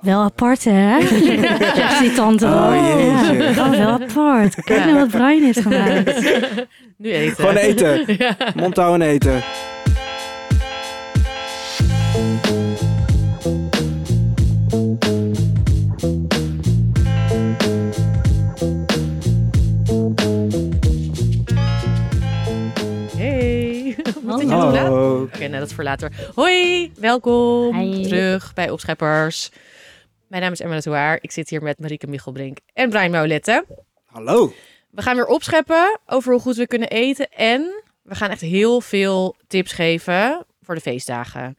Wel apart, hè? Zegt die tante. Oh, jeetje. Ja, oh, wel apart. Kijk Ja. nou wat Brian heeft gemaakt. Nu eten. Gewoon eten. Ja. En eten. Hey. Wat is Hallo. Oké, nou, dat is voor later. Hoi, welkom Hi. terug bij Opscheppers. Mijn naam is Emma Touaar. Ik zit hier met Marieke Michelbrink en Brian Maulette. Hallo. We gaan weer opscheppen over hoe goed we kunnen eten. En we gaan echt heel veel tips geven voor de feestdagen.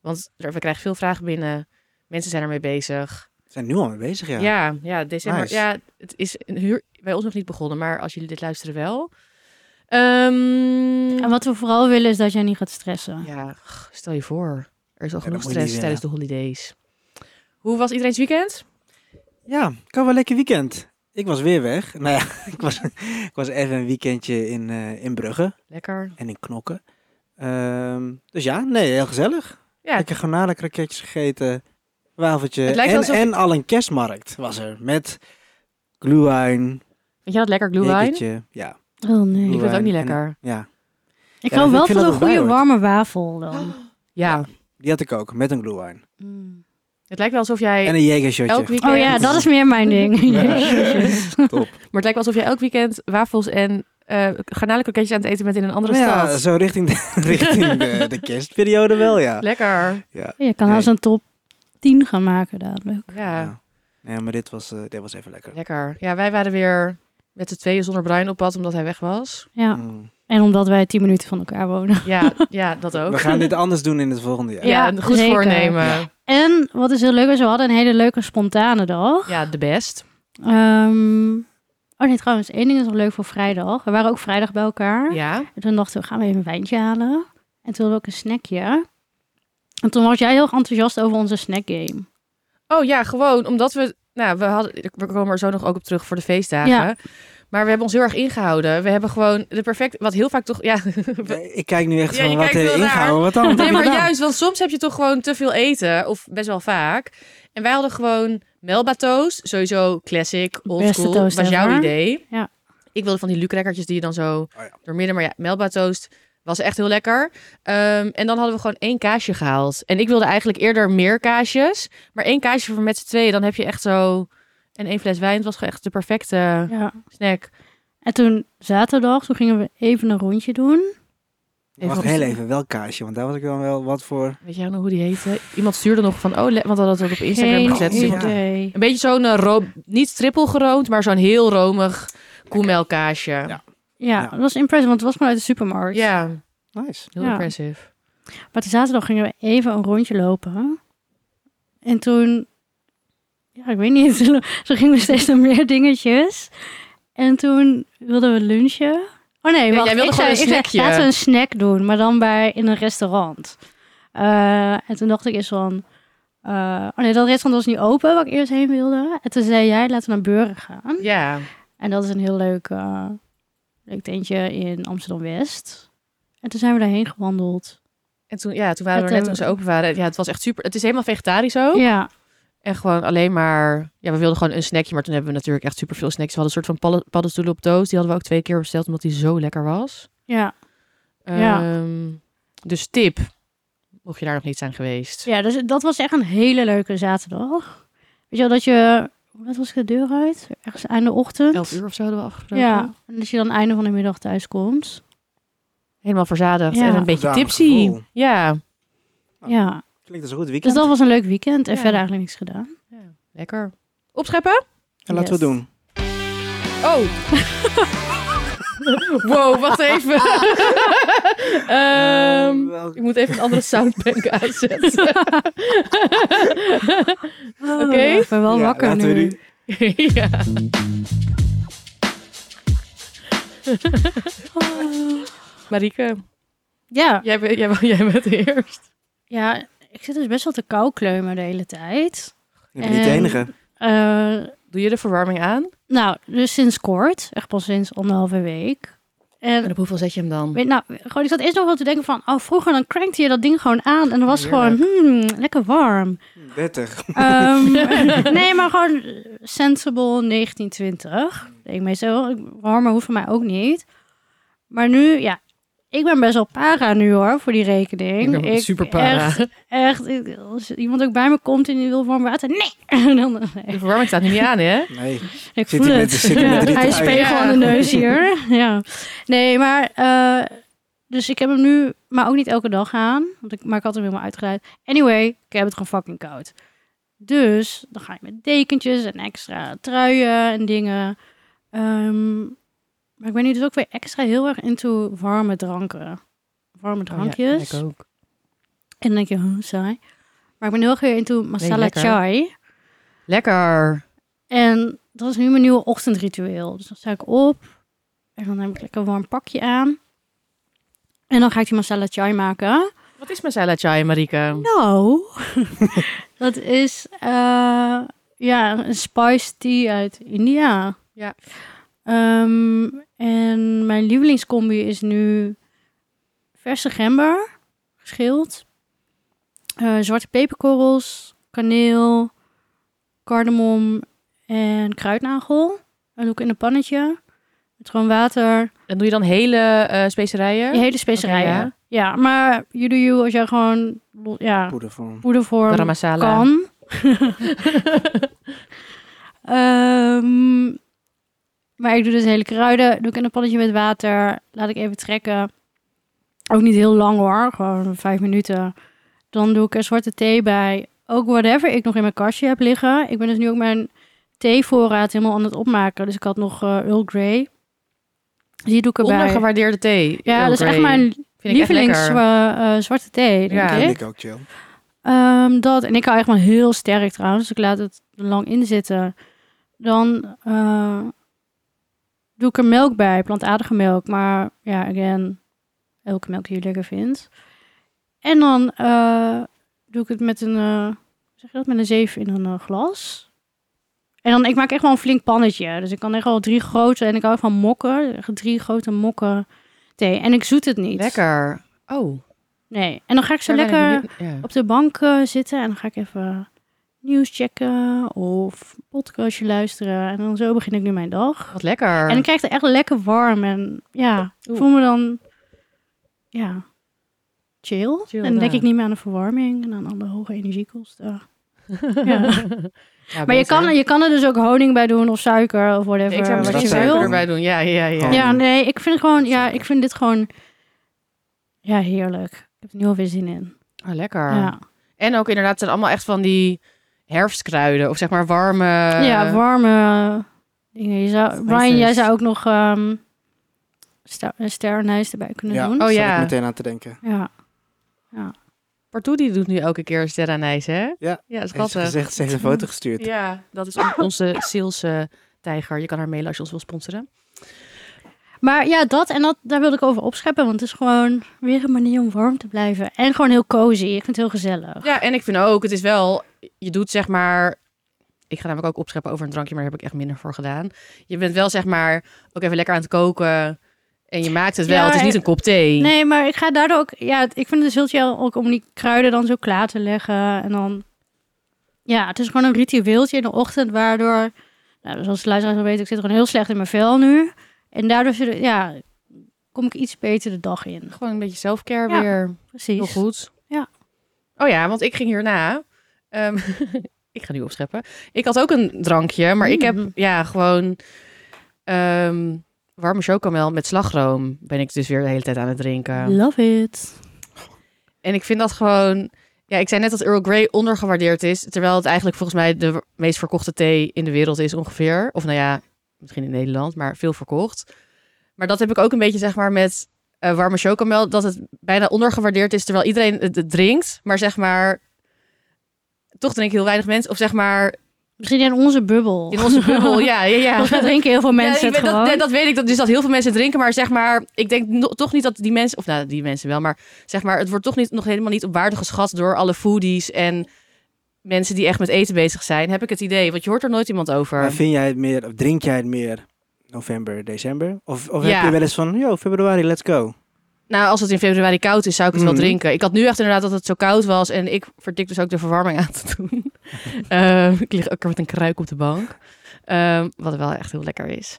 Want we krijgen veel vragen binnen. Mensen zijn ermee bezig. We zijn nu al mee bezig, ja. Ja, ja, december. Nice. Ja, het is een huur, bij ons nog niet begonnen, maar als jullie dit luisteren wel. Ehm, En wat we vooral willen is dat jij niet gaat stressen. ja, stel je voor. Er is al Ja, genoeg stress tijdens de holidays. Hoe was iedereen's weekend? Ja, ik had wel een lekker weekend. Ik was weer weg. Nou ja, ik was, ik was even een weekendje in, eh, in Brugge Lekker. en in Knokken. Ehm, dus ja, nee, heel gezellig. Ja, Lekker garnalenkroketjes gegeten, wafeltje. En, alsof- en al een kerstmarkt was er. Met glühwein, vind je dat lekker, glühwein? jekertje. Ja, Oh nee. Ik vind het ook niet lekker. En- ja, Ik Ja, hou wel van een goede warme wafel dan. Ja, die had ik ook, met een glühwein. Mm. Het lijkt wel alsof jij En een jegershotje. elk weekend... Oh ja, dat is meer mijn ding. Top. Maar het lijkt wel alsof jij elk weekend wafels en eh garnalenkroketjes aan het eten bent in een andere Nou ja, stad. zo richting, de, richting de, de kerstperiode wel, ja. Lekker. ja. Je kan Nee. als een top 10 gaan maken dadelijk. Ja, Ja. Maar dit was, eh, dit was even lekker. lekker. Ja, wij waren weer met z'n tweeën zonder Brian op pad, omdat hij weg was. Ja. Mm. En omdat wij 10 minuten van elkaar wonen. Ja, ja dat ook. We gaan dit anders doen in het volgende jaar. ja, Ja, een goed zeker. voornemen. Ja. Ja. En wat is heel leuk is, we hadden een hele leuke spontane dag. de best. Ehm, oh nee, trouwens, één ding is nog leuk voor vrijdag. We waren ook vrijdag bij elkaar. Ja. En toen dachten we, gaan we even een wijntje halen. En toen hadden we ook een snackje. En toen was jij heel enthousiast over onze snackgame. Oh ja, gewoon omdat we... Nou, we, hadden, we komen er zo nog ook op terug voor de feestdagen. Ja. Maar we hebben ons heel erg ingehouden. We hebben gewoon de perfecte... Wat heel vaak toch... Ja, Nee, Ik kijk nu echt Ja, van, wat raar. ingehouden? Wat dan? Wat Nee, maar gedaan? juist, want soms heb je toch gewoon te veel eten. Of best wel vaak. En wij hadden gewoon Melba toast. Sowieso classic, old Beste school. toast was jouw ever. idee. Ja. Ik wilde van die lucrekkertjes die je dan zo Oh ja. door midden. Maar ja, Melba toast was echt heel lekker. Ehm, en dan hadden we gewoon één kaasje gehaald. En ik wilde eigenlijk eerder meer kaasjes. Maar één kaasje voor met z'n tweeën. Dan heb je echt zo... En één fles wijn. Het was gewoon echt de perfecte Ja. snack. En toen zaterdag, toen gingen we even een rondje doen. Wacht op- heel even, welk kaasje? Want daar was ik dan wel wat voor... Weet jij nog hoe die heette? Iemand stuurde nog van... Oh, want we hadden het ook op Instagram Geen gezet. Idee. Een beetje zo'n, ro- niet trippel geroomd, maar zo'n heel romig koemelkaasje. Ja, Ja. Ja, Ja. dat was impressive, want het was gewoon uit de supermarkt. Nice. heel Ja. impressive. Maar toen zaterdag gingen we even een rondje lopen. En toen, ja, ik weet niet, zo gingen we steeds naar meer dingetjes. En toen wilden we lunchen. Oh nee, Ja, wacht, jij wilde ik gewoon zei, een zei, snackje. laten we een snack doen, maar dan bij in een restaurant. Eh, en toen dacht ik eens van, eh, oh nee, dat restaurant was niet open waar ik eerst heen wilde. En toen zei jij, laten we naar Beuren gaan. Ja, En dat is een heel leuk, eh, leuk tentje in Amsterdam-West. En toen zijn we daarheen gewandeld. en toen, ja, toen waren we Het, net toen ze open waren. Ja, het was echt super. Het is helemaal vegetarisch ook. Ja, En gewoon alleen maar... Ja, we wilden gewoon een snackje, maar toen hebben we natuurlijk echt super veel snacks. We hadden een soort van padden- paddenstoelen op toast. Die hadden we ook twee keer besteld, omdat die zo lekker was. ja. Ja. Ehm, dus tip, mocht je daar nog niet zijn geweest. Ja, dus dat was echt een hele leuke zaterdag. Weet je wel, dat je... Wat was ik de deur uit? Ergens einde ochtend. Elf uur of zo hadden we afgesproken. Ja, en dat je dan einde van de middag thuis komt. Helemaal verzadigd Ja. en een beetje tipsy. gevoel. Ja, Ja, Klinkt als een goed dus weekend. dat was een leuk weekend. En Ja. verder eigenlijk niks gedaan. lekker. Opscheppen? En laten Yes. we doen. Oh. wow, wacht even. Welk- ik moet even een andere soundbank aanzetten. Oké. Ik ben wel Ja, wakker nu. ja. Marieke, Ja, jij, bent- jij, jij bent eerst. ja, ik zit dus best wel te kou kleumen de hele tijd. Je bent niet de enige. Eh, Doe je de verwarming aan? nou, dus sinds kort. Echt pas sinds anderhalve week. En En op hoeveel zet je hem dan? weet, nou, gewoon, ik zat eerst nog wel te denken van, oh, vroeger dan crankte je dat ding gewoon aan en dan was het gewoon, hmm, lekker warm. 30. Ehm, nee, maar gewoon sensible 1920. Ik denk meestal, warmer hoeft voor mij ook niet. Maar nu, ja, ik ben best wel para nu hoor, voor die rekening. Ik ben super para. Echt, echt, ik- als iemand ook bij me komt en die wil warm water, nee. En dan, nee. De verwarming staat nu niet aan, hè? Nee. Ik Zit voel het. met Ja, hij Ja. aan de neus hier. Ja. Nee, maar... eh, dus ik heb hem nu, maar ook niet elke dag aan. Want ik, maar ik had hem helemaal uitgeleid. Anyway, ik heb het gewoon fucking koud. Dus dan ga je met dekentjes en extra truien en dingen. Ehm, maar ik ben nu dus ook weer extra heel erg into warme dranken. Warme drankjes. Oh Ja, ik ook. en dan denk je, saai. Maar ik ben heel erg weer into masala lekker. chai. Lekker. En dat is nu mijn nieuwe ochtendritueel. Dus dan sta ik op en dan heb ik lekker een warm pakje aan. En dan ga ik die masala chai maken. Wat is masala chai, Marike? Nou, dat is eh, ja, een spice tea uit India. Ja. Ehm, en mijn lievelingscombi is nu verse gember, geschild. eh, zwarte peperkorrels, kaneel, cardamom en kruidnagel. Dat doe ik in een pannetje. Met gewoon water. En doe je dan hele eh, specerijen? Je hele specerijen. Ja. ja. maar you do you als jij gewoon ja, poedervorm Garam masala. kan. Ehm, maar ik doe dus hele kruiden. Doe ik in een pannetje met water. Laat ik even trekken. Ook niet heel lang hoor. Gewoon vijf minuten. Dan doe ik er zwarte thee bij. Ook whatever ik nog in mijn kastje heb liggen. Ik ben dus nu ook mijn theevoorraad helemaal aan het opmaken. Dus ik had nog eh, Earl Grey. Die doe ik erbij. Ondergewaardeerde thee. Ja, Earl dat is echt mijn Vind ik echt lievelings lekker. eh, zwarte thee, denk Ja. ik. Vind ik ook chill. Ehm, dat, en ik hou echt wel heel sterk trouwens. Dus ik laat het lang in zitten. Dan eh, doe ik er melk bij, plantaardige melk. Maar ja, again, elke melk die je lekker vindt. En dan eh, doe ik het met een, hoe zeg je dat, met een zeef in een eh, glas. En dan, ik maak echt wel een flink pannetje. Dus ik kan echt wel drie grote, en ik hou van mokken. Drie grote mokken thee. En ik zoet het niet. Lekker. Oh. Nee. En dan ga ik zo daar ben ik lekker Ja. op de bank zitten en dan ga ik even nieuws checken of podcastje luisteren. En dan zo begin ik nu mijn dag. Wat lekker. En ik krijg het echt lekker warm en ja, ik voel me dan ja, chill. Chill, en dan denk ja. ik niet meer aan de verwarming en aan alle hoge energiekosten. ja. Ja, Maar je kan, je kan er dus ook honing bij doen of suiker of whatever Ik zou wat je suiker wil. erbij doen. Ja, ja, ja. Ja, nee, ik vind gewoon, ja, ik vind dit gewoon, ja, heerlijk. Ik heb er nu alweer zin in. Oh, lekker. Ja. En ook inderdaad, het zijn allemaal echt van die herfstkruiden. Of zeg maar warme... ja, warme dingen. Je zou. Brian, jij zou ook nog ehm ster, een sterrenijs erbij kunnen Ja. doen. Oh ja. ik meteen aan te denken. Ja. Partout die doet nu elke keer sterrenijs, hè? Ja. Ja, Heeft ze schattig. gezegd, ze heeft een foto gestuurd. Ja, dat is on- onze eh, tijger. Je kan haar mailen als je ons wil sponsoren. Maar ja, dat en dat, daar wilde ik over opscheppen. Want het is gewoon weer een manier om warm te blijven. En gewoon heel cozy. Ik vind het heel gezellig. Ja, en ik vind ook, het is wel, je doet zeg maar, ik ga namelijk ook opscheppen over een drankje, maar daar heb ik echt minder voor gedaan. Je bent wel zeg maar ook even lekker aan het koken en je maakt het wel. Ja, het is niet en- een kop thee. Nee, maar ik ga daardoor ook... Ja, ik vind het dus heel chill ook om die kruiden dan zo klaar te leggen. En dan... Ja, het is gewoon een ritueeltje in de ochtend waardoor... Nou, zoals de luisteraars wel weten, ik zit gewoon heel slecht in mijn vel nu. En daardoor ja, kom ik iets beter de dag in. Gewoon een beetje selfcare Ja, weer. Precies. Heel goed. Ja. Oh ja, want ik ging hierna. ehm, ik ga nu opscheppen. Ik had ook een drankje, maar ik heb Mm. ja gewoon ehm, warme chocomel met slagroom. Ben ik dus weer de hele tijd aan het drinken. Love it. En ik vind dat gewoon. Ja, ik zei net dat Earl Grey ondergewaardeerd is. Terwijl het eigenlijk volgens mij de meest verkochte thee in de wereld is ongeveer. Of nou ja, misschien in Nederland, maar veel verkocht. Maar dat heb ik ook een beetje zeg maar met eh, warme chocomel. Dat het bijna ondergewaardeerd is terwijl iedereen het, drinkt. Maar zeg maar, toch drinken heel weinig mensen. Of zeg maar, Misschien in onze bubbel. in onze bubbel. ja, ja, ja. Mij drinken heel veel mensen Ja, weet- dat, dat weet ik, dat, dus dat heel veel mensen drinken. Maar zeg maar, ik denk no- toch niet dat die mensen, of nou, die mensen wel, maar zeg maar, het wordt toch niet, nog helemaal niet op waarde geschat door alle foodies en mensen die echt met eten bezig zijn, heb ik het idee. Want je hoort er nooit iemand over. Maar vind jij het meer, of drink jij het meer november, december? Of, of Ja. heb je wel eens van, yo, februari, let's go? Nou, als het in februari koud is, zou ik het wel drinken. Ik had nu echt inderdaad dat het zo koud was. En ik verdik dus ook de verwarming aan te doen. Ehm, ik lig ook met een kruik op de bank. Ehm, wat wel echt heel lekker is.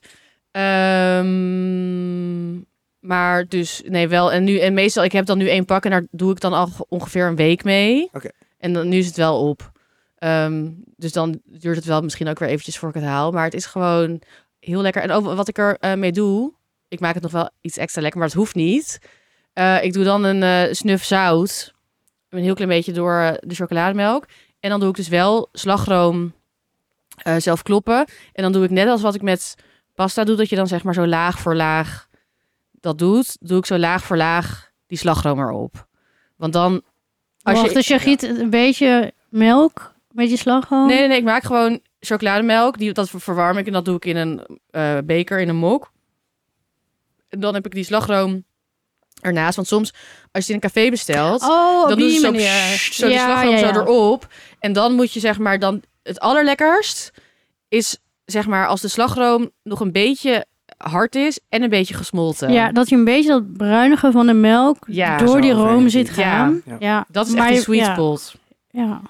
Ehm, maar dus, nee, wel. En, nu, en meestal, ik heb dan nu één pak en daar doe ik dan al ongeveer een week mee. Oké. En dan, nu is het wel op. Ehm, dus dan duurt het wel misschien ook weer eventjes voor ik het haal. Maar het is gewoon heel lekker. En ook wat ik er eh, mee doe, ik maak het nog wel iets extra lekker, maar het hoeft niet. Eh, ik doe dan een eh, snuf zout. Een heel klein beetje door de chocolademelk. En dan doe ik dus wel slagroom zelf kloppen. En dan doe ik net als wat ik met pasta doe, dat je dan zeg maar zo laag voor laag dat doet. Doe ik zo laag voor laag die slagroom erop. Want dan... Als Wacht, je, dus je giet een beetje melk, beetje slagroom. Nee, nee, nee, ik maak gewoon chocolademelk. Die, dat verwarm ik en dat doe ik in een eh, beker, in een mok. En dan heb ik die slagroom ernaast. Want soms, als je het in een café bestelt, Oh, dan die ze zo, manier. pssst, zo die slagroom zo erop. En dan moet je zeg maar dan... Het allerlekkerst is zeg maar als de slagroom nog een beetje hard is en een beetje gesmolten. Ja, dat je een beetje dat bruinige van de melk Ja, door die room zit gaan. Ja. Ja. Dat is Maar echt die je- sweet ja, spot. Ja.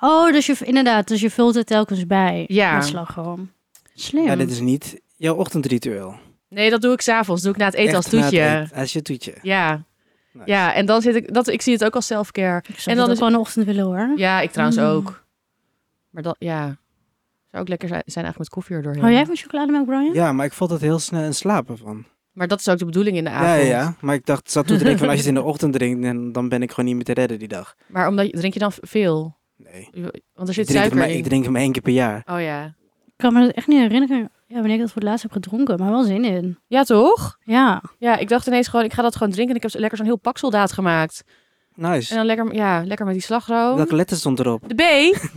Oh, dus je inderdaad, dus je vult het telkens bij Ja. met slagroom. Slim. Ja, dit is niet jouw ochtendritueel. Nee, dat doe ik s'avonds. doe ik na het eten als Echt toetje. eten, Als je toetje. Ja. Nice. ja, en dan zit ik... Dat, ik zie het ook als self-care. En dan dan is- gewoon een ochtend willen hoor. Ja, ik trouwens Mm. ook. Maar dat, ja. Zou ook lekker zijn, zijn eigenlijk met koffie er doorheen. Hou jij van chocolademelk, Brian? Ja, maar ik vond het heel snel in slapen van. Maar dat is ook de bedoeling in de avond. ja, ja. Maar ik dacht, zat toen te denken van als je het in de ochtend drinkt, dan, dan ben ik gewoon niet meer te redden die dag. Maar omdat, drink je dan veel? Nee. Want er Ik zit drink, hem suiker maar, in. ik drink hem één keer per jaar. Oh ja. Ik kan me dat echt niet herinneren ja, wanneer ik dat voor het laatst heb gedronken, maar wel zin in. Ja, toch? Ja. Ja, ik dacht ineens gewoon, ik ga dat gewoon drinken. En ik heb zo- lekker zo'n heel pak soldaat gemaakt. Nice. En dan lekker, ja, lekker met die slagroom. Welke letter stond erop? De B.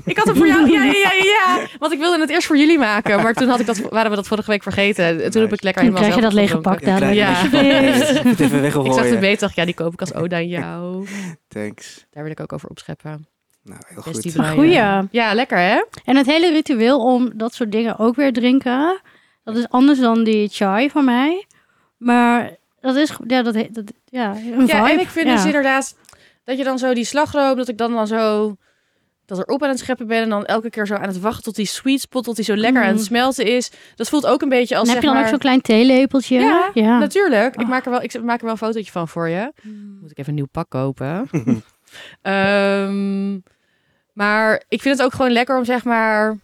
Ik had hem voor jou. Ja, ja, ja, ja. Want ik wilde het eerst voor jullie maken. Maar toen had ik dat, waren we dat vorige week vergeten. En Toen heb ik lekker helemaal krijg je dat lege pak dadelijk. Ja. Ik Ik zag de. B dacht, ja, die koop ik als ode aan jou. Thanks. Daar wil ik ook over opscheppen. Nou, heel Bestie goed. Goeie. Ja, lekker hè? En het hele ritueel om dat soort dingen ook weer drinken, dat is anders dan die chai van mij. Maar dat is, ja, dat, dat ja, een Ja, en ik vind ja. dus inderdaad dat je dan zo die slagroom, dat ik dan dan zo dat erop aan het scheppen ben en dan elke keer zo aan het wachten tot die sweet spot, tot die zo lekker aan het Mm. smelten is. Dat voelt ook een beetje als En heb je dan ook zo'n klein theelepeltje? Ja, ja. Natuurlijk. Ik Oh. maak, er wel, ik maak er wel een fotootje van voor je. Mm. Moet ik even een nieuw pak kopen. Ehm, maar ik vind het ook gewoon lekker om zeg maar...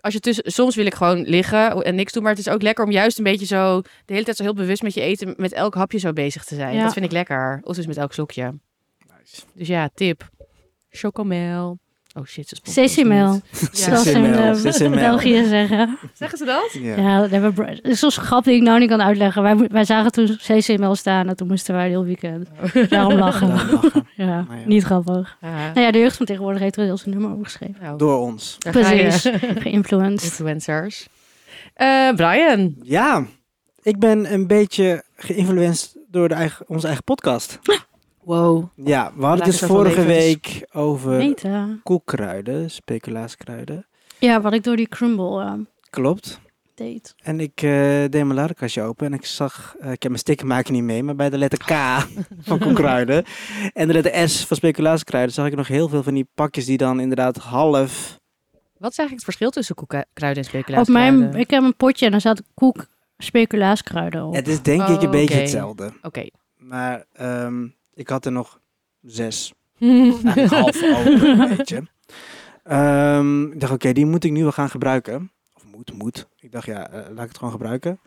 Als je tussen, soms wil ik gewoon liggen en niks doen. Maar het is ook lekker om juist een beetje zo... De hele tijd zo heel bewust met je eten, met elk hapje zo bezig te zijn. Ja. Dat vind ik lekker. Of dus met elk slokje. Nice. Dus ja, tip. Chocomel. Oh shit, ze Sesamel. niet. Zoals ze in eh. België zeggen. Zeggen ze dat? Ja. Ja, dat hebben we- het is zo'n grap die ik nou niet kan uitleggen. Wij, wij zagen toen CCML staan en toen moesten wij het heel weekend. Daarom lachen. Daarom lachen. Ja, Nou ja. niet grappig. Ja. Nou ja, de jeugd van tegenwoordig heeft er heel zijn nummer opgeschreven. Nou, Door ons. Precies. Geïnfluenced. Influencers. Eh, Brian. Ja, ik ben een beetje geïnfluenced door de eigen, onze eigen podcast. Wow. Ja, we hadden het dus vorige levens. week over Meta. koekkruiden, speculaaskruiden. Ja, wat ik door die crumble eh, Klopt. deed. En ik eh, deed mijn ladenkastje open en ik zag, eh, ik heb mijn stickermaker niet mee, maar bij de letter K van koekkruiden en de letter S van speculaaskruiden zag ik nog heel veel van die pakjes die dan inderdaad half... Wat is eigenlijk het verschil tussen koekkruiden en Op speculaaskruiden? mijn, ik heb een potje en daar staat koek speculaaskruiden op. Het is denk ik Oh, een beetje oké. hetzelfde. Oké. Maar ehm, ik had er nog zes. Eigenlijk half open, een beetje. Ehm, ik dacht, oké, die moet ik nu wel gaan gebruiken. Of moet, moet. Ik dacht, ja, eh, laat ik het gewoon gebruiken.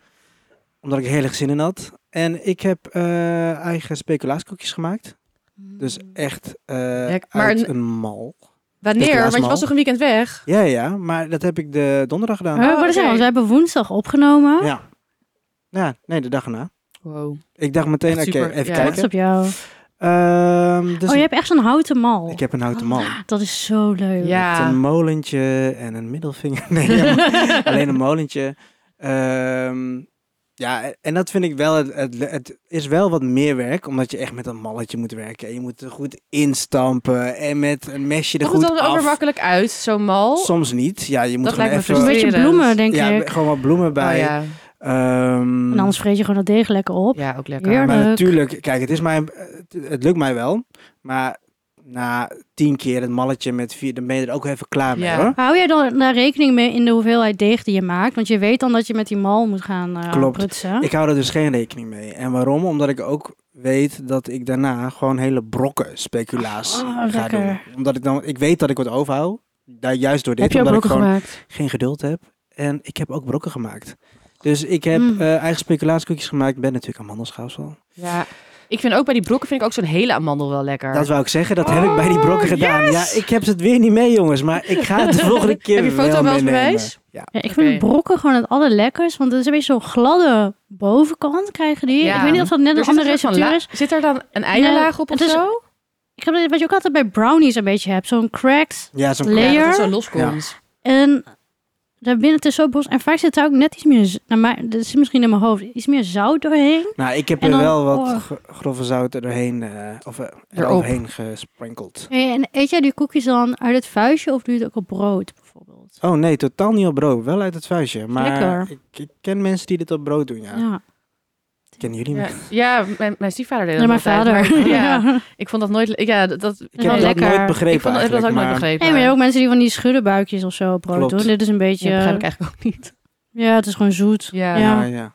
Omdat ik er heel erg zin in had. En ik heb eh, eigen speculaaskoekjes gemaakt. Dus echt eh Lek- maar uit een- mal. Wanneer? Want je was toch een weekend weg? Ja, ja, maar dat heb ik de donderdag gedaan. Maar Oh, wat is we hebben woensdag opgenomen. Ja. Ja, nee, de dag erna. Wow. Ik dacht meteen, oké, Echt super, even ja. Wat is kijken. op jou? Ehm, dus oh, je hebt echt zo'n houten mal. Ik heb een houten mal. Dat is zo leuk. Ja. Met een molentje en een middelvinger. Nee, alleen een molentje. Ehm, ja, en dat vind ik wel, het, het, het is wel wat meer werk, omdat je echt met een malletje moet werken. En je moet er goed instampen en met een mesje er Komt goed dan ook weer af. makkelijk uit, zo'n mal? Soms niet. Ja, je moet Dat gewoon lijkt me even... Een beetje bloemen, denk ja, ik. gewoon wat bloemen bij. Oh, ja. Ehm, En anders vreet je gewoon dat deeg lekker op. Ja, ook lekker. Heerlijk. maar natuurlijk, kijk, het is mij, het, het lukt mij wel. Maar na tien keer het malletje met vier, dan ben je er ook even klaar mee Ja. hoor. Hou jij dan daar rekening mee in de hoeveelheid deeg die je maakt? Want je weet dan dat je met die mal moet gaan eh Klopt. prutsen. Ik hou er dus geen rekening mee. En waarom? Omdat ik ook weet dat ik daarna gewoon hele brokken speculaas Oh, ga lekker. doen. Omdat ik dan, ik weet dat ik wat overhoud. Daar juist door dit, Heb je ook omdat ik brokken gewoon gemaakt? geen geduld heb. En ik heb ook brokken gemaakt. Dus ik heb Mm. eh, eigen speculaaskoekjes gemaakt. Ik ben natuurlijk amandelschaafsel. Ja. Ik vind ook bij die brokken vind ik ook zo'n hele amandel wel lekker. Dat wou ik zeggen, dat heb ik bij die brokken Oh, gedaan. yes! Ja, ik heb het weer niet mee, jongens. Maar ik ga het de volgende keer Heb je foto wel meenemen. bewijs? Ja. Ja, ik vind brokken gewoon het allerlekkers. Want het is een beetje zo'n gladde bovenkant krijgen die. Ja. Ik weet niet of dat net een zit andere receptuur is. Zit er dan een eierlaag op of is- zo? Ik heb wat je ook altijd bij brownies een beetje hebt. Zo'n cracked. Ja, zo'n Layer. Ja, dat het zo loskomt. En daarbinnen het is zo bos. En vaak zit er ook net iets meer... Nou, maar dat is misschien in mijn hoofd. Iets meer zout doorheen. Nou, ik heb er dan- wel wat oh. gro- grove zout er doorheen, eh, of, eh, Erop. eroverheen gesprenkeld. Hey, en eet jij die koekjes dan uit het vuistje of doe je het ook op brood bijvoorbeeld? Oh nee, totaal niet op brood. Wel uit het vuistje. Maar ik, ik ken mensen die dit op brood doen, ja. Ja, Kennen jullie Ja, me? ja mijn, mijn stiefvader deed ja dat mijn altijd, vader. maar- ja, ik vond dat nooit... Ja, dat, dat, Ik wel heb dat lekker. nooit begrepen ik vond, heb dat ook eigenlijk, nooit maar- begrepen. Hey, maar je hebt ook mensen die van die schuddenbuikjes of zo brood Klopt. doen. Dit is een beetje... Ja, begrijp ik eigenlijk ook niet. Ja, het is gewoon zoet. Ja. Ja. Ja, ja.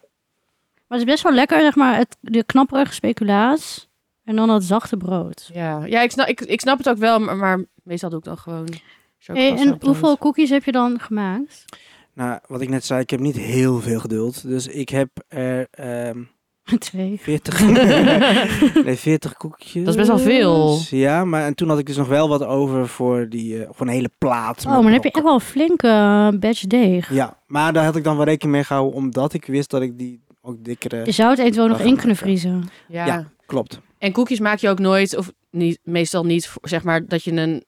Maar het is best wel lekker, zeg maar, het, de knapperige speculaas. En dan dat zachte brood. Ja, ja ik, snap, ik, ik snap het ook wel, maar, maar meestal doe ik dan gewoon... Hey, en hoeveel koekjes heb je dan gemaakt? Nou, wat ik net zei, ik heb niet heel veel geduld. Dus ik heb er ehm Twee. 40, nee, 40 koekjes. Dat is best wel veel. Ja, maar en toen had ik dus nog wel wat over voor die, eh, voor een hele plaat. Oh, maar dan heb je echt wel een flinke uh, batch deeg. Ja, maar daar had ik dan wel rekening mee gehouden, omdat ik wist dat ik die ook dikkere... Je zou het eventueel nog in kunnen maken. vriezen. Ja. Ja. Klopt. En koekjes maak je ook nooit, of niet, meestal niet, zeg maar, dat je een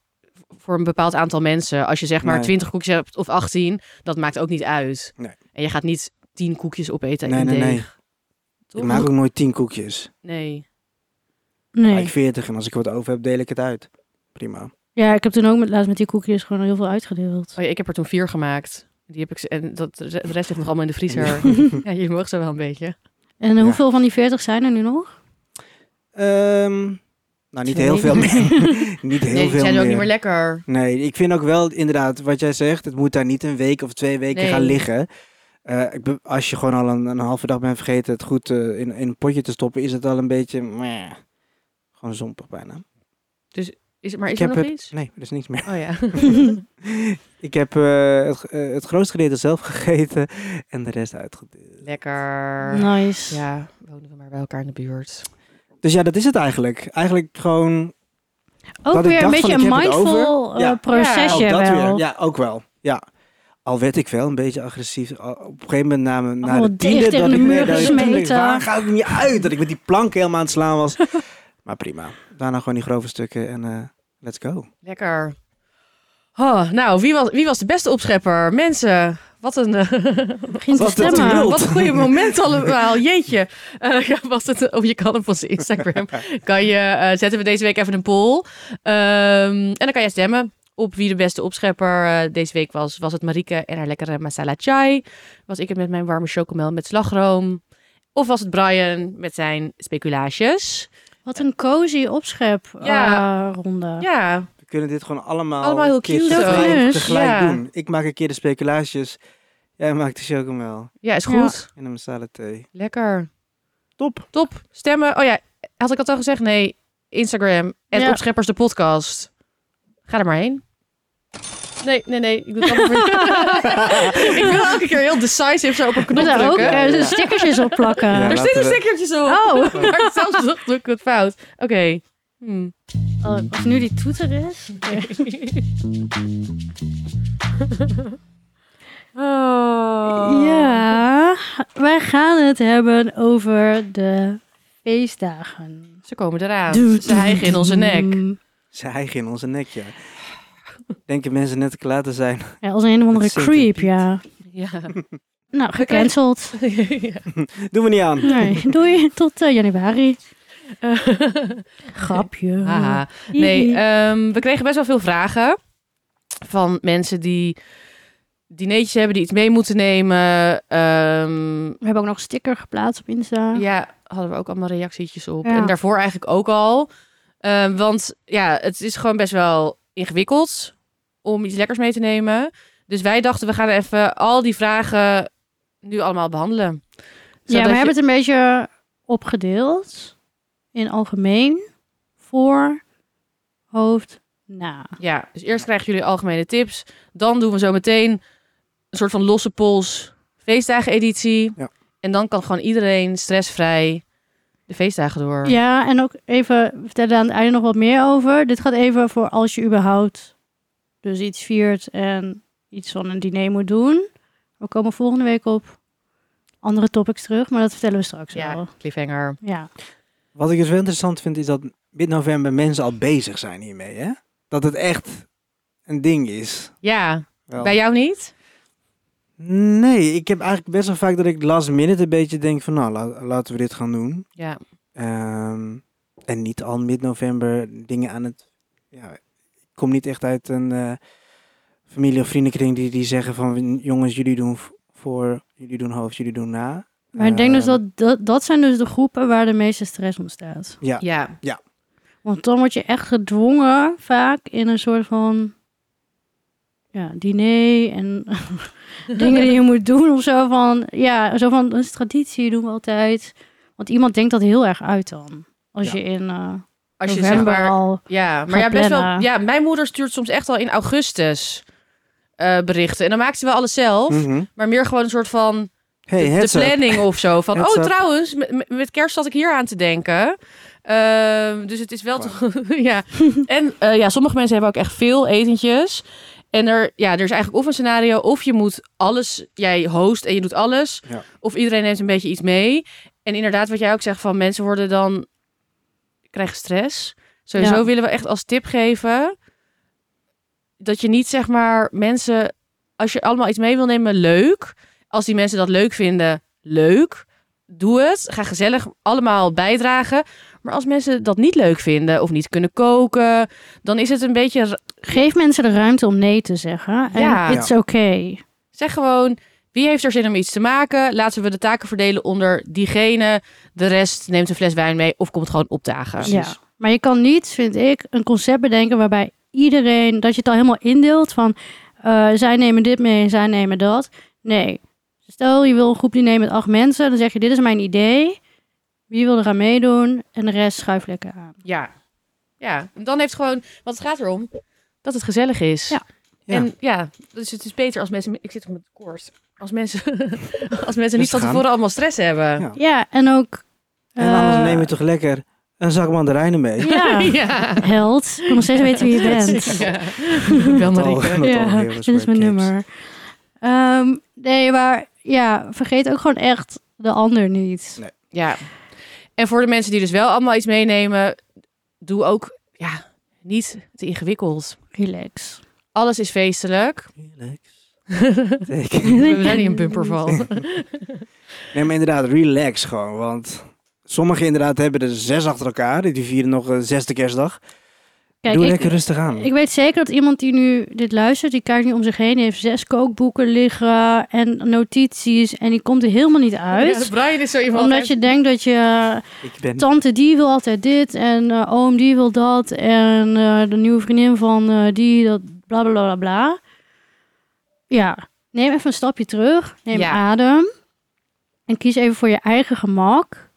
voor een bepaald aantal mensen, als je zeg maar Nee. 20 koekjes hebt of 18, dat maakt ook niet uit. Nee. En je gaat niet 10 koekjes opeten Nee, in nee, deeg. Ik maak ook nooit 10 koekjes. Nee. Maar Nee. ik 40 en als ik wat over heb, deel ik het uit. Prima. Ja, ik heb toen ook met, laatst met die koekjes gewoon heel veel uitgedeeld. Oh ja, ik heb er toen vier gemaakt. Die heb ik, en dat, de rest ligt nog allemaal in de vriezer. ja, je mag zo wel een beetje. En hoeveel van die 40 zijn er nu nog? Ehm, nou, niet Twee. heel veel meer. niet heel nee, die veel zijn meer. ook niet meer lekker. Nee, ik vind ook wel inderdaad wat jij zegt. Het moet daar niet een week of twee weken Nee. gaan liggen. Eh, ik be- als je gewoon al een, een halve dag bent vergeten het goed eh, in, in een potje te stoppen, is het al een beetje... meh. gewoon zompig bijna. Is, het- maar Ik is er nog het- iets? Nee, er is niks meer. Oh ja. Ik heb eh, het, het grootste gedeelte zelf gegeten en de rest uitgedeeld. lekker. Nice. Ja, wonen we maar bij elkaar in de buurt. Dus ja, dat is het eigenlijk. Eigenlijk gewoon... Ook Dat ik weer een beetje een mindful Ja. procesje ook dat wel. weer. Ja, ook wel. Ja. Al werd ik wel een beetje agressief. Op een gegeven moment na, mijn- na Oh, de tiende... dat de ik muur meer- dat ik. Waar gaat het niet uit? Dat ik met die plank helemaal aan het slaan was. maar prima. Daarna gewoon die grove stukken en eh, let's go. Lekker. Oh, nou, wie was, wie was de beste opschepper? Mensen, wat een, eh, Begin te Wat een wat een goede moment allemaal. Jeetje. Eh, ja, was het, of je kan op onze Instagram. Kan je, eh, zetten we deze week even een poll. Ehm, en dan kan je stemmen op wie de beste opschepper eh, deze week was. Was het Marieke en haar lekkere masala chai? Was ik het met mijn warme chocomel met slagroom? Of was het Brian met zijn speculaasjes? Wat een cozy opschep Ja. eh, ronde. Ja, We kunnen dit gewoon allemaal, Allemaal heel cute tegelijk, ook. tegelijk Ja. doen. Ik maak een keer de speculaasjes. Jij maakt de chocomel ja is Ja. goed. en een masala thee. Lekker. Top. Top. Stemmen. Oh ja, had ik dat al gezegd? Nee. Instagram. En Ja. Opscheppers de podcast. Ga er maar heen. Nee, nee, nee. Ik doe het allemaal voor je. ik wil elke keer heel decisive zo op een Ik knop moet daar ook drukken. eh, stickertjes op plakken. Ja. er zitten stickertjes op. Oh. maar zelfs doe ik het fout. Oké. Hm. Oh, als nu die toeter is. Oh. Ja, wij gaan het hebben over de feestdagen. Ze komen eraan. Ze hijgen in onze nek. Ze hijgen in onze nek, ja. Denken mensen net klaar te zijn. Ja, als een of andere creep, ja. Ja. Nou, gecanceld. ja. Doen we niet aan. Nee, doei. Tot eh, januari. Grapje. dineetjes hebben die iets mee moeten nemen. Ehm, We hebben ook nog een sticker geplaatst op Insta. ja, hadden we ook allemaal reactietjes op. Ja. En daarvoor eigenlijk ook al. Ehm, want ja, het is gewoon best wel ingewikkeld om iets lekkers mee te nemen. Dus wij dachten, we gaan even al die vragen nu allemaal behandelen. Ja, we je- hebben het een beetje opgedeeld. In algemeen, voor, hoofd, na. Ja, dus eerst krijgen jullie algemene tips. Dan doen we zo meteen een soort van losse pols feestdagen-editie. Ja. En dan kan gewoon iedereen stressvrij de feestdagen door. Ja, en ook even vertellen aan het einde nog wat meer over. Dit gaat even voor als je überhaupt dus iets viert en iets van een diner moet doen. We komen volgende week op andere topics terug, maar dat vertellen we straks Ja, wel. cliffhanger. Ja. Wat ik dus wel interessant vind, is dat mid-november mensen al bezig zijn hiermee. Hè? Dat het echt een ding is. Ja, Wel. bij jou niet? Nee, ik heb eigenlijk best wel vaak dat ik last minute een beetje denk van nou, la- laten we dit gaan doen. Ja. Ehm, en niet al mid-november dingen aan het... Ja, ik kom niet echt uit een eh, familie- of vriendenkring die, die zeggen van jongens, jullie doen voor, jullie doen hoofd, jullie doen na. Maar ik denk dus Ehm, dat, dat dat zijn dus de groepen waar de meeste stress ontstaat. Ja, Ja. Want dan word je echt gedwongen vaak in een soort van ja, diner en dingen die je moet doen of zo van ja, zo van dat is traditie doen we altijd. Want iemand denkt dat heel erg uit dan. Als Ja. je in eh Als je zeg november maar... al Ja, maar ja, best wel. Ja, mijn moeder stuurt soms echt al in augustus eh, berichten. En dan maakt ze wel alles zelf. Mhm. Maar meer gewoon een soort van Hey, de, de heads up. planning of zo. Van, Heads oh up. trouwens, met, kerst zat ik hier aan te denken. Ehm, dus het is wel toch... ja. En eh, ja, sommige mensen hebben ook echt veel etentjes. En er, ja, er is eigenlijk of een scenario... of je moet alles... Jij host en je doet alles. Ja. Of iedereen neemt een beetje iets mee. En inderdaad, wat jij ook zegt van... mensen worden dan... krijgen stress. Sowieso Ja. willen we echt als tip geven... dat je niet zeg maar mensen... als je allemaal iets mee wil nemen, leuk. Als die mensen dat leuk vinden, leuk. Doe het. Ga gezellig allemaal bijdragen. Maar als mensen dat niet leuk vinden of niet kunnen koken, dan is het een beetje. geef mensen de ruimte om nee te zeggen. En Ja. it's okay. Zeg gewoon. Wie heeft er zin om iets te maken? Laten we de taken verdelen onder diegene. De rest neemt een fles wijn mee of komt gewoon opdagen. Ja. Maar je kan niet, vind ik, een concept bedenken waarbij iedereen, dat je het al helemaal indeelt van eh, zij nemen dit mee en zij nemen dat. Nee. Stel je wil een groep diner met acht mensen, dan zeg je dit is mijn idee. Wie wil eraan meedoen? En de rest schuif lekker aan. Ja. Ja. En dan heeft gewoon. Want het gaat erom dat het gezellig is. Ja. Ja. En ja, dus het is beter als mensen. Ik zit op met koorts. Als mensen, als mensen niet van tevoren allemaal stress hebben. Ja. Ja, en ook... En anders eh, neem je toch lekker een zak mandarijnen mee. Ja, ja. held. Ik wil nog steeds weten wie je bent. Ja. Bel Marieke. Met ja, dit is mijn nummer. Ehm, nee, maar ja, vergeet ook gewoon echt de ander niet. Ja. En voor de mensen die dus wel allemaal iets meenemen, doe ook ja, niet te ingewikkeld. Relax. Alles is feestelijk. Relax. We daar niet een bumper van. Nee, maar inderdaad, relax gewoon. Want sommigen inderdaad hebben er zes achter elkaar. Die vieren nog een zesde kerstdag. Kijk, Doe ik, lekker rustig aan. ik weet zeker dat iemand die nu dit luistert, die kijkt nu om zich heen, die heeft zes kookboeken liggen en notities en die komt er helemaal niet uit. Ja, Brian is zo iemand. omdat je denkt dat je ik ben... tante die wil altijd dit en eh, oom die wil dat en eh, de nieuwe vriendin van eh, die dat bla bla bla bla. Ja, neem even een stapje terug, neem Ja. adem en kies even voor je eigen gemak.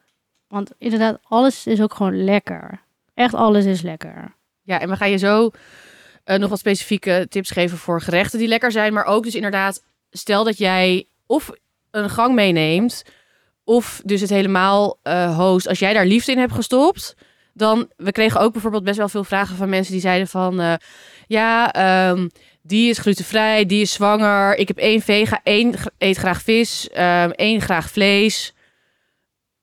Want inderdaad, alles is ook gewoon lekker. Echt alles is lekker. Ja, en we gaan je zo eh, nog wat specifieke tips geven voor gerechten die lekker zijn. Maar ook dus inderdaad, stel dat jij of een gang meeneemt, of dus het helemaal eh, host. Als jij daar liefde in hebt gestopt, dan... We kregen ook bijvoorbeeld best wel veel vragen van mensen die zeiden van... eh, ja, ehm, die is glutenvrij, die is zwanger. Ik heb één vega, één eet graag vis, ehm, één graag vlees.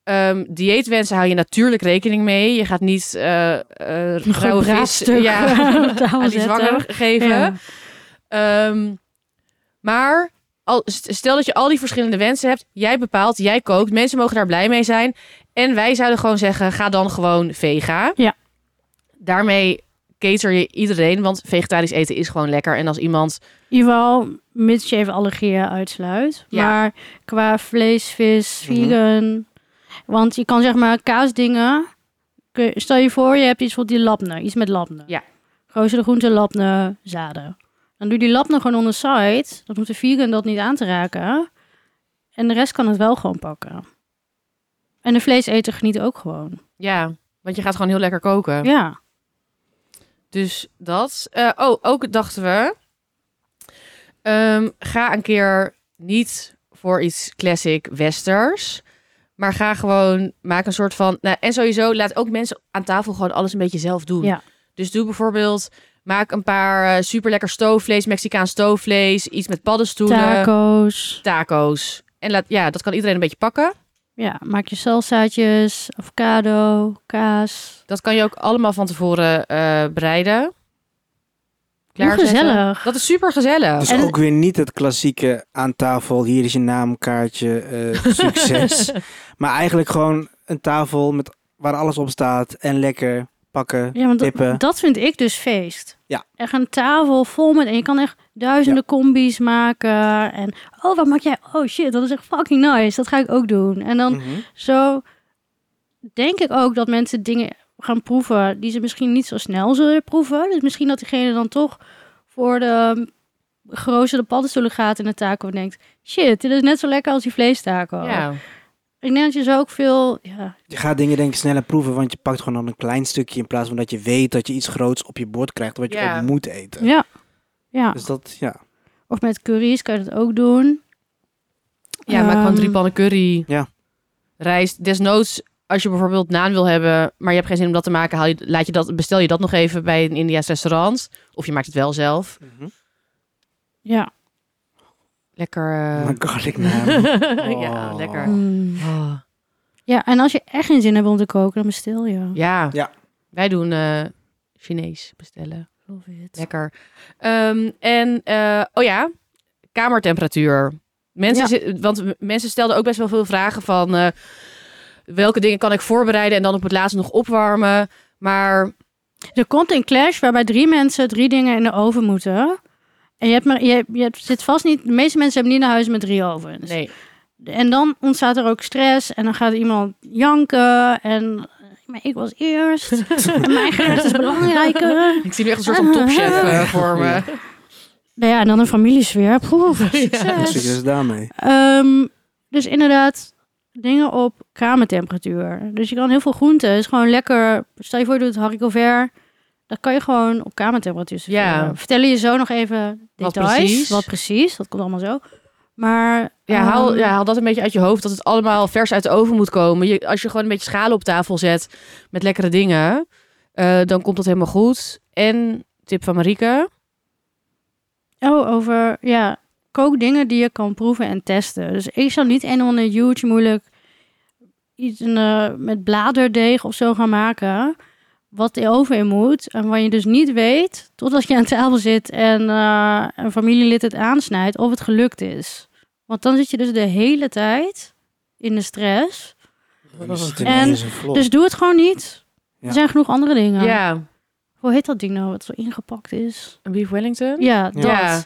Ehm dieetwensen hou je natuurlijk rekening mee. Je gaat niet eh Een rauwe vis ja, aan die zwanger geven. Ja. Ehm, maar al, stel dat je al die verschillende wensen hebt. Jij bepaalt, jij kookt. Mensen mogen daar blij mee zijn. En wij zouden gewoon zeggen, ga dan gewoon vega. Ja. Daarmee cater je iedereen, want vegetarisch eten is gewoon lekker. En als iemand, In ieder geval, mits je even allergieën uitsluit. Ja. Maar qua vlees, vis, Mhm. vegan. Want je kan zeg maar kaasdingen. Stel je voor, je hebt iets voor die labne. Iets met labne. Ja. Geroosterde groenten, labne, zaden. Dan doe je die labne gewoon on the side. Dan hoeft de vegan dat niet aan te raken. En de rest kan het wel gewoon pakken. En de vleeseter geniet ook gewoon. ja, want je gaat gewoon heel lekker koken. Ja. Dus dat. Eh, oh, ook dachten we. ehm, ga een keer niet voor iets classic westers. Maar ga gewoon, maak een soort van... Nou, en sowieso, laat ook mensen aan tafel gewoon alles een beetje zelf doen. Ja. Dus doe bijvoorbeeld, maak een paar super lekker stoofvlees, Mexicaans stoofvlees. Iets met paddenstoelen. Taco's. Taco's. En laat, ja, dat kan iedereen een beetje pakken. Ja, maak je salsaatjes, avocado, kaas. Dat kan je ook allemaal van tevoren eh bereiden. Klaarzetten. gezellig. Dat is super gezellig. Dus En- ook weer niet het klassieke aan tafel, hier is je naamkaartje, eh, succes. maar eigenlijk gewoon een tafel met, waar alles op staat en lekker pakken. Ja, want tippen. dat, dat vind ik dus feest. Ja. Echt een tafel vol met... En je kan echt duizenden combi's maken. En, oh, wat maak jij? Oh shit, dat is echt fucking nice. Dat ga ik ook doen. En dan Mhm. zo denk ik ook dat mensen dingen gaan proeven... die ze misschien niet zo snel zullen proeven. Dus misschien dat diegene dan toch voor de geroosterde paddenstoelen gaat in de taco en denkt... Shit, dit is net zo lekker als die vleestaco. Ja. Ik denk dat je zo ook veel... Ja, Je gaat dingen denk ik sneller proeven, want je pakt gewoon dan een klein stukje in plaats van dat je weet dat je iets groots op je bord krijgt wat je Ja. moet eten. ja. ja. Dus dat, ja. Of met curry's kan je dat ook doen. Ja, maak gewoon drie Ehm, pannen curry. Ja. Rijst. Desnoods, als je bijvoorbeeld naan wil hebben, maar je hebt geen zin om dat te maken, haal je, laat je dat, bestel je dat nog even bij een Indiaas restaurant. Of je maakt het wel zelf. Ja. Lekker. eh, Oh garlic naan. ja, Oh. lekker. Mm. Oh. Ja, en als je echt geen zin hebt om te koken, dan bestel je. Ja. Ja. Wij doen eh, Chinees bestellen. Love it. Lekker. Ehm, en, eh, oh ja, kamertemperatuur. Mensen, Ja. want mensen stelden ook best wel veel vragen van... eh, welke dingen kan ik voorbereiden en dan op het laatst nog opwarmen. Maar Er komt een clash waarbij drie mensen drie dingen in de oven moeten. En je, hebt maar, je, je zit vast niet... De meeste mensen hebben niet een huis met drie ovens. nee, En dan ontstaat er ook stress. En dan gaat iemand janken. En maar ik was eerst. en mijn gerecht is belangrijker. ik zie nu echt een soort van topchef eh, voor me. Nou ja, en dan een familiesfeer. Poeh, Ja. succes. Succes daarmee. Ehm, dus inderdaad, dingen op kamertemperatuur. Dus je kan heel veel groenten. is gewoon lekker. Stel je voor, je doet haricot vert. Dat kan je gewoon op kamertemperatuur. Ja. Vertellen je zo nog even Wat details. precies. Wat precies. Dat komt allemaal zo. Maar Ja, haal, ehm, ja, haal dat een beetje uit je hoofd. Dat het allemaal vers uit de oven moet komen. Je, als je gewoon een beetje schalen op tafel zet met lekkere dingen. eh, dan komt dat helemaal goed. En tip van Marieke. Oh, over ja, kookdingen die je kan proeven en testen. Dus ik zal niet een of ander huge moeilijk iets eh, met bladerdeeg of zo gaan maken. Wat de oven in moet. En waar je dus niet weet, totdat je aan tafel zit en eh, een familielid het aansnijdt, of het gelukt is. Want dan zit je dus de hele tijd in de stress. Dan er En-. Dus doe het gewoon niet. Ja. Er zijn genoeg andere dingen. Ja, Hoe heet dat ding nou, wat zo ingepakt is? een beef Wellington. Ja, dat. Ja.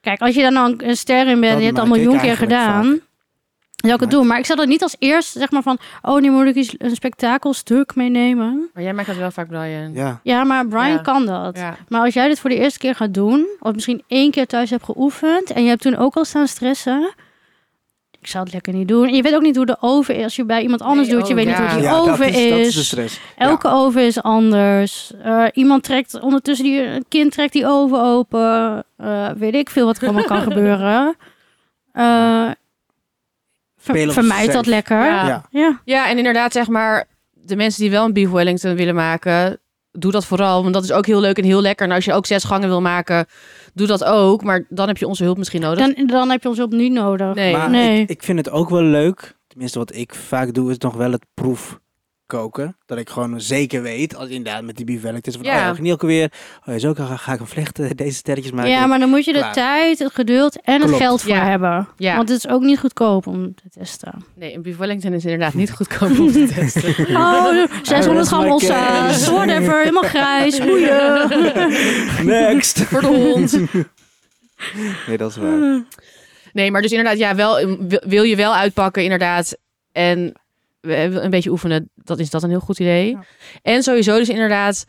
Kijk, als je daar nou een ster in bent en je hebt het ik miljoen keer gedaan, vaak. Zou ik het doen. Maar ik zou dat niet als eerst, zeg maar van, oh, nu moet ik iets, een spektakelstuk meenemen. Maar jij maakt dat wel vaak, Brian. Ja. Ja, maar Brian Ja. kan dat. Ja. Maar als jij dit voor de eerste keer gaat doen, of misschien één keer thuis hebt geoefend en je hebt toen ook al staan stressen, ik zou het lekker niet doen. En je weet ook niet hoe de oven is. Als je bij iemand anders Nee, doet, je oh, weet ja. niet hoe die ja, oven dat is, dat is de is. stress. Elke oven is anders. Eh, iemand trekt ondertussen die een kind trekt die oven open. Eh, weet ik veel wat er allemaal kan gebeuren. Eh ver- vermijd dat lekker. Ja. Ja. En inderdaad, zeg maar, de mensen die wel een beef Wellington willen maken, doe dat vooral. Want dat is ook heel leuk en heel lekker. En als je ook zes gangen wil maken, doe dat ook. Maar dan heb je onze hulp misschien nodig. Dan, dan heb je ons hulp niet nodig. Nee. Maar Nee. ik, ik vind het ook wel leuk. Tenminste, wat ik vaak doe, is nog wel het proef koken. Dat ik gewoon zeker weet, als inderdaad met die beef wellington, van, Ja. oh ja, niet ook weer, oh zo ga, ga ik hem vlechten, deze sterretjes maken. Ja, maar dan moet je de Klaar. tijd, het geduld en het geld voor Ja. hebben. Ja. Want het is ook niet goedkoop om te testen. Nee, een beef Wellington is inderdaad niet goedkoop om te testen. Oh, 600 gram case. whatever, helemaal grijs, boeien. Next! Voor de hond. nee, dat is waar. Nee, maar dus inderdaad, ja, wel, wil- wil je wel uitpakken, inderdaad. En een beetje oefenen, dat is dat een heel goed idee. Ja. En sowieso dus inderdaad,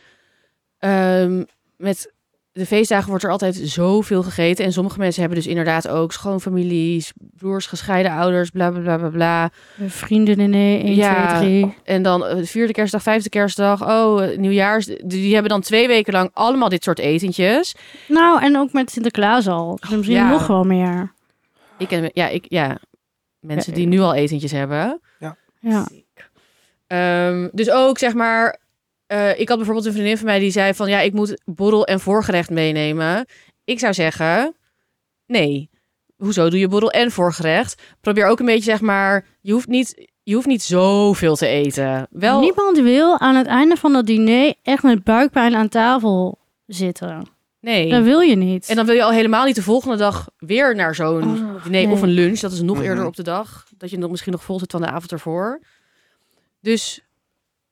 ehm, met de feestdagen wordt er altijd zoveel gegeten. En sommige mensen hebben dus inderdaad ook schoonfamilies, broers, gescheiden ouders, bla bla bla bla bla. Vrienden nee, 1, Ja. 2, 3. En dan eh, de vierde kerstdag, vijfde kerstdag, oh, eh, nieuwjaars. Die hebben dan twee weken lang allemaal dit soort etentjes. Nou, en ook met Sinterklaas al. Dus misschien Ja. nog wel meer. Ik ken, ja, ik, ja, mensen Ja, die nu al etentjes hebben. Ja. Ehm, dus ook zeg maar, eh, ik had bijvoorbeeld een vriendin van mij die zei van ja, ik moet borrel en voorgerecht meenemen. Ik zou zeggen, nee. Hoezo doe je borrel en voorgerecht? Probeer ook een beetje zeg maar, je hoeft niet, je hoeft niet zoveel te eten. Wel, Niemand wil aan het einde van dat diner echt met buikpijn aan tafel zitten. Nee. Dat wil je niet. En dan wil je al helemaal niet de volgende dag weer naar zo'n Oh, diner nee. of een lunch. Dat is nog Mhm. eerder op de dag. Dat je nog misschien nog vol zit van de avond ervoor. Dus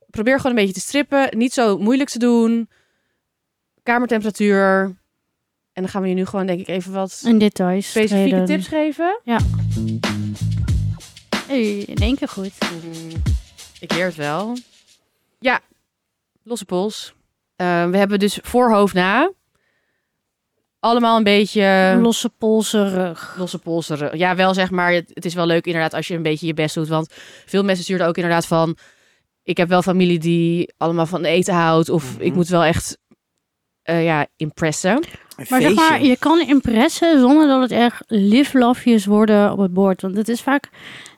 probeer gewoon een beetje te strippen. Niet zo moeilijk te doen. Kamertemperatuur. En dan gaan we je nu gewoon denk ik even wat In details. specifieke treden. tips geven. Hey, in één keer goed. Mhm. Ik leer het wel. Ja, losse pols. Eh, we hebben dus voorhoofd na. Allemaal een beetje... Losse polsen rug. losse polsen. Ja, wel zeg maar, het, het is wel leuk inderdaad als je een beetje je best doet. Want veel mensen stuurden ook inderdaad van... Ik heb wel familie die allemaal van eten houdt. Of Mhm. ik moet wel echt, eh, ja, impressen. Maar zeg maar, je kan impressen zonder dat het echt liflafjes worden op het bord. Want het is vaak,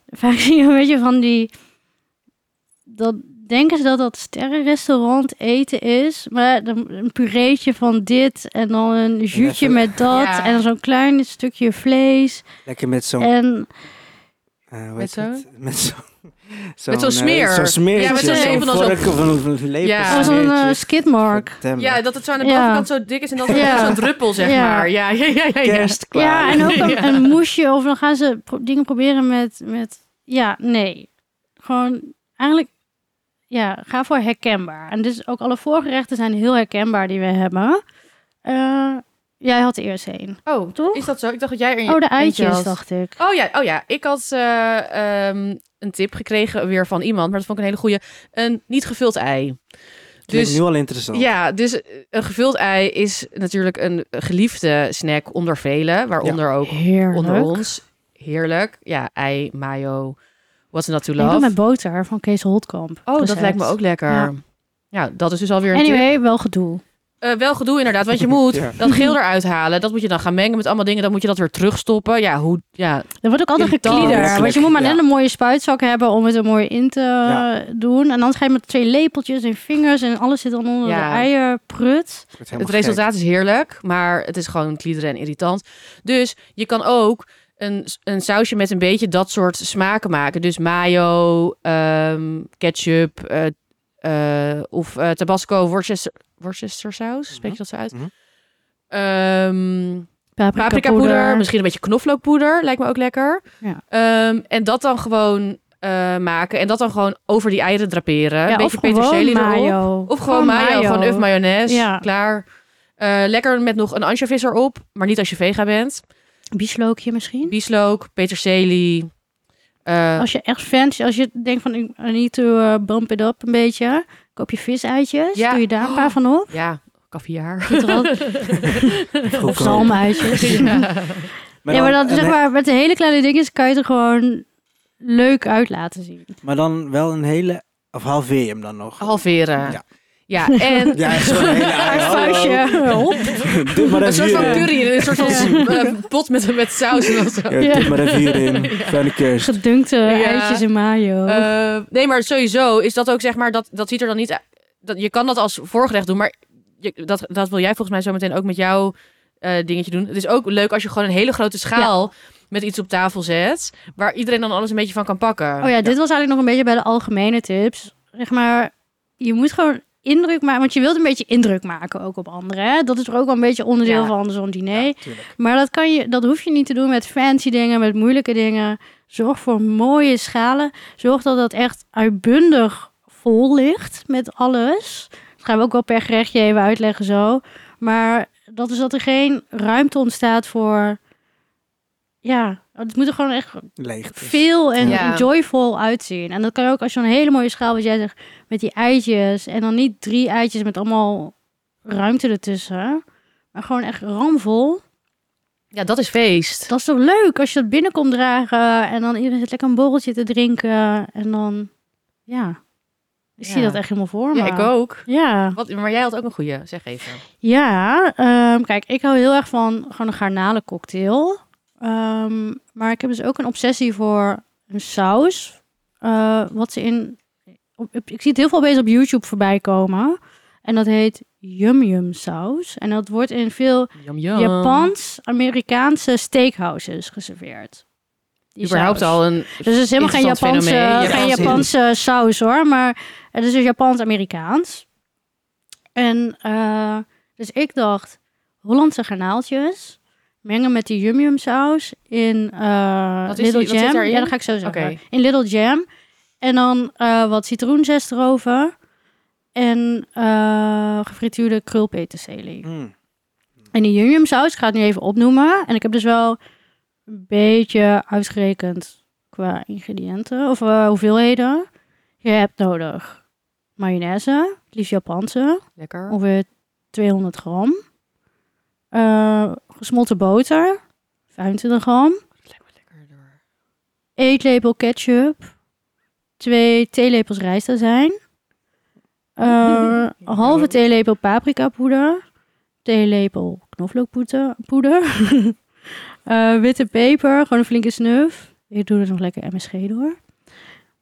vaak zie je een beetje van die, dat denken ze dat dat sterrenrestaurant eten is, maar dan een pureetje van dit en dan een even- met dat Ja. en dan zo'n klein stukje vlees Lekker met zo'n... en eh, Met zo? het? Met zo'n... Met zo'n eh, smeer. Zo'n smeer. Ja, met zo'n lepel dan zo- vork of een. Ja. oh, zo'n eh, smeertje. skidmark. Verdamme. Ja, dat het zo aan de Ja. bovenkant zo dik is en dan Ja. zo'n druppel, zeg Ja. maar. Ja, ja, ja, ja. ja. Kerst klaar. Ja, en ook een, Ja. een moesje of dan gaan ze pro- dingen proberen met, met, ja, nee. Gewoon eigenlijk, ja, ga voor herkenbaar. En dus ook alle voorgerechten zijn heel herkenbaar die we hebben. Eh, jij had er eerst een. Oh, Toch? is dat zo? Ik dacht dat jij er Oh, de eitjes, had. dacht ik. Oh ja, oh ja. ik had eh, ehm, een tip gekregen weer van iemand, maar dat vond ik een hele goeie. Een niet gevuld ei. Dus nu al interessant. ja, dus een gevuld ei is natuurlijk een geliefde snack onder velen, waaronder ook Heerlijk. onder ons. Heerlijk. Ja, ei, mayo, what's not to Ik doe love. met boter van Kees Holtkamp. Oh, dat lijkt me ook lekker. Ja. Ja. dat is dus alweer een tip. Anyway, wel gedoe. Eh, wel gedoe inderdaad, want je moet Ja. dat geel eruit halen. Dat moet je dan gaan mengen met allemaal dingen. Dan moet je dat weer terugstoppen. Ja, hoe, ja, Er wordt ook altijd geklieder. Want je moet maar net Ja. een mooie spuitzak hebben om het er mooi in te Ja. doen. En dan ga je met twee lepeltjes en vingers en alles zit dan onder Ja. de eierprut. Helemaal Het resultaat is heerlijk, maar het is gewoon kliederen en irritant. Dus je kan ook een, een sausje met een beetje dat soort smaken maken. Dus mayo, ehm, ketchup eh, eh, of eh, tabasco, Worcester, Worcester saus. Spreek je dat zo uit? Mhm. Ehm, Paprika, paprika poeder, misschien een beetje knoflookpoeder, lijkt me ook lekker. Ja. Ehm, en dat dan gewoon eh, maken en dat dan gewoon over die eieren draperen. Ja, een of beetje gewoon peterselie erop. mayo. Of gewoon mayo, gewoon uf mayonaise, Ja. klaar. Eh, lekker met nog een ansjovis erop, maar niet als je vega bent. Bieslookje misschien. Bieslook, peterselie. eh, Als je echt fancy, als je denkt van ik need to uh, bump it up een beetje. Koop je viseitjes, Ja. doe je daar een paar van op. ja, Goedkoop. of zalmuitjes. ja. Ja, maar dan, en zeg maar, met de hele kleine dingetjes kan je het er gewoon leuk uit laten zien. maar dan wel een hele... Of halveer je hem dan nog? Halveren. Ja. Ja, en Ja, Hallo. vuistje. Hop. Doe maar een soort van curry, een soort van eh, pot met, met saus en zo. Ja, maar even hierin. Fijne kerst. Gedunkte Ja. eitjes in mayo. Eh, nee, maar sowieso is dat ook zeg maar, dat, dat ziet er dan niet uit. Dat, je kan dat als voorgerecht doen, maar je, dat, dat wil jij volgens mij zo meteen ook met jouw eh, dingetje doen. Het is ook leuk als je gewoon een hele grote schaal met iets op tafel zet, waar iedereen dan alles een beetje van kan pakken. Oh ja, dit was eigenlijk nog een beetje bij de algemene tips. zeg maar, je moet gewoon indruk maken. Want je wilt een beetje indruk maken ook op anderen. Hè? Dat is er ook wel een beetje onderdeel Ja. van zo'n diner. Ja. Maar dat, kan je, dat hoef je niet te doen met fancy dingen, met moeilijke dingen. Zorg voor mooie schalen. Zorg dat het echt uitbundig vol ligt met alles. Dat gaan we ook wel per gerechtje even uitleggen zo. Maar dat is dat er geen ruimte ontstaat voor... Ja, het moet er gewoon echt Leeg. veel en Ja. joyful uitzien. En dat kan ook als je een hele mooie schaal, wat jij zegt, met die eitjes. En dan niet drie eitjes met allemaal ruimte ertussen. Maar gewoon echt ramvol. Ja, dat is feest. Dat is toch leuk als je dat binnenkomt dragen en dan iedereen zit lekker een borreltje te drinken en dan, ja, ik zie dat echt helemaal voor me. Ja, ik ook. Ja, Wat, maar jij had ook een goeie, zeg even. ja ehm, kijk, ik hou heel erg van gewoon een garnalencocktail. Ehm, maar ik heb dus ook een obsessie voor een saus. eh, wat ze in, op, ik zie het heel veel bezig op YouTube voorbij komen. En dat heet yum yum saus. En dat wordt in veel. Japans-Amerikaanse steakhouses geserveerd. Die Überhaupt saus. al een Dus het is helemaal geen Japanse, geen Japanse- Japanse saus hoor, maar het is dus Japans-Amerikaans. En eh, dus ik dacht, Hollandse garnaaltjes mengen met die yum yum saus in eh is Little die- Jam. Ja, dat ga ik zo zeggen. In Little Jam. En dan eh, wat citroenzest erover. En eh gefrituurde krulpeterselie. Mm. En die yum yum saus, ik ga het nu even opnoemen. En ik heb dus wel een beetje uitgerekend qua ingrediënten of hoeveelheden. Je hebt nodig mayonaise, liefst Japanse, Lekker. ongeveer 200 gram. Gesmolten boter, 25 gram. Eetlepel ketchup, twee theelepels rijstazijn. Een halve theelepel paprika poeder. Theelepel knoflookpoeder. poeder. Eh, witte peper, gewoon een flinke snuf. Ik doe er nog lekker MSG door.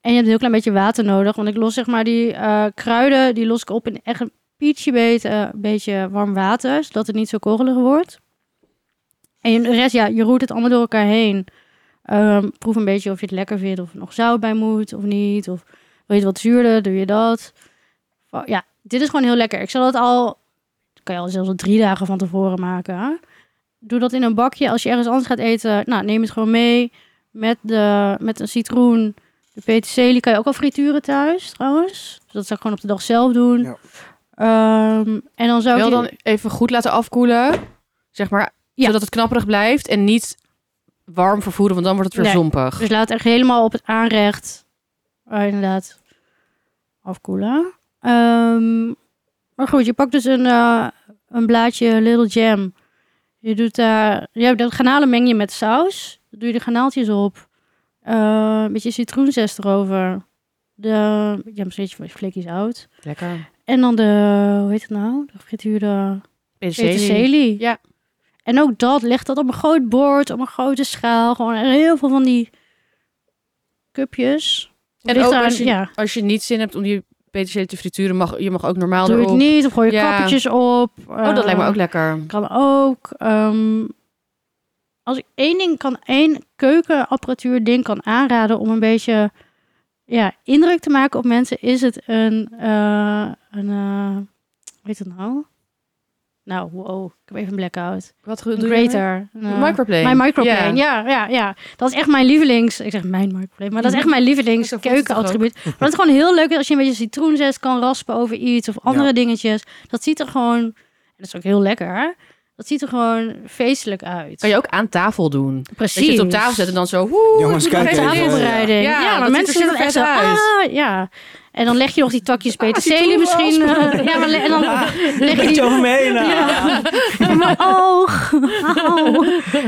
En je hebt een heel klein beetje water nodig. Want ik los zeg maar die eh, kruiden, die los ik op in echt een pietje beetje, beetje warm water. Zodat het niet zo korrelig wordt. En de rest, ja, je roert het allemaal door elkaar heen. Ehm, proef een beetje of je het lekker vindt, of er nog zout bij moet of niet. Of wil je het wat zuurder, doe je dat. Ja, dit is gewoon heel lekker. Ik zal het al, dat kan je al zelfs al drie dagen van tevoren maken. hè. Doe dat in een bakje. Als je ergens anders gaat eten, nou, neem het gewoon mee. Met, de, met een citroen, de peterselie. Kan je ook al frituren thuis, trouwens. Dus dat zou ik gewoon op de dag zelf doen. Ja. Ehm, en dan zou ik... Wel die- dan even goed laten afkoelen. Zeg maar, Ja. zodat het knapperig blijft. En niet warm vervoeren, want dan wordt het weer Nee. zompig. Dus laat het echt helemaal op het aanrecht eh, inderdaad afkoelen. Ehm, maar goed, je pakt dus een, eh, een blaadje Little Jam. Je doet daar, ja, dat garnalen meng je met saus. Dan doe je de garnaaltjes op. Eh, een beetje citroenzest erover. De, ja, een beetje flikjes zout. Lekker. En dan de, hoe heet het nou? De gefrituurde Peterselie. peterselie. Ja. En ook dat, leg dat op een groot bord, op een grote schaal. Gewoon heel veel van die cupjes. En ook als je, ja, als je niet zin hebt om die peterselie te frituren, mag, je mag ook normaal doe het niet. Of gooi je Ja. kappertjes op. Oh, dat lijkt me Eh, ook lekker. Kan ook. ehm, als ik één ding kan, één keukenapparatuur ding kan aanraden om een beetje ja, indruk te maken op mensen, is het een, eh een eh, hoe heet het nou? Nou, wow, ik heb even een blackout. Wat Een eh, microplane. Mijn microplane, ja. ja, ja, Dat is echt mijn lievelings... Ik zeg mijn microplane, maar dat is echt mijn lievelings keukenattribuut. Maar het is gewoon heel leuk als je een beetje citroenzest kan raspen over iets of andere Ja. dingetjes. Dat ziet er gewoon... en Dat is ook heel lekker, hè? Dat ziet er gewoon feestelijk uit. Kan je ook aan tafel doen. Precies. Dat je het op tafel zet en dan zo... Woe, Jongens, kijk even. Tafelbereiding. Ja, Ja, maar dat mensen er er echt zo... Ah, ja. En dan leg je nog die takjes Ah, peterselie citroen misschien. ja, maar le- en dan leg je die... over me heen. ah. Ja. In mijn oog.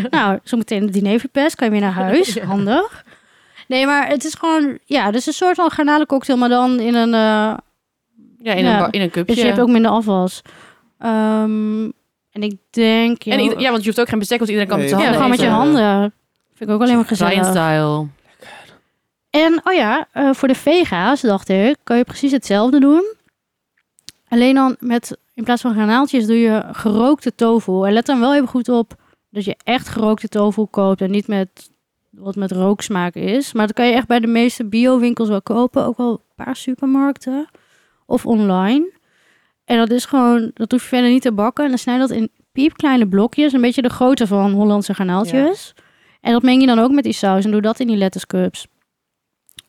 Nou, zo meteen het diner verpest. Kan je weer naar huis. Handig. Nee, maar het is gewoon... Ja, dus een soort van garnalencocktail, maar dan in een... eh, Ja, in, Ja. Een, ba- in een cupje. dus je hebt ook minder afwas. Ehm, en ik denk... en ieder- ja, want je hoeft ook geen bestek, want iedereen kan Nee, met zijn ja, gewoon met je handen. Vind ik ook alleen maar Ryan gezellig. style. En, oh ja, eh, voor de vega's dacht ik, kan je precies hetzelfde doen. Alleen dan met, in plaats van granaaltjes doe je gerookte tofu. En let dan wel even goed op dat je echt gerookte tofu koopt en niet met wat met rooksmaak is. Maar dat kan je echt bij de meeste bio-winkels wel kopen. Ook wel een paar supermarkten. Of online. En dat is gewoon, dat hoef je verder niet te bakken. En dan snij je dat in piepkleine blokjes. Een beetje de grootte van Hollandse garnaaltjes. En dat meng je dan ook met die saus. En doe dat in die lettuce cups.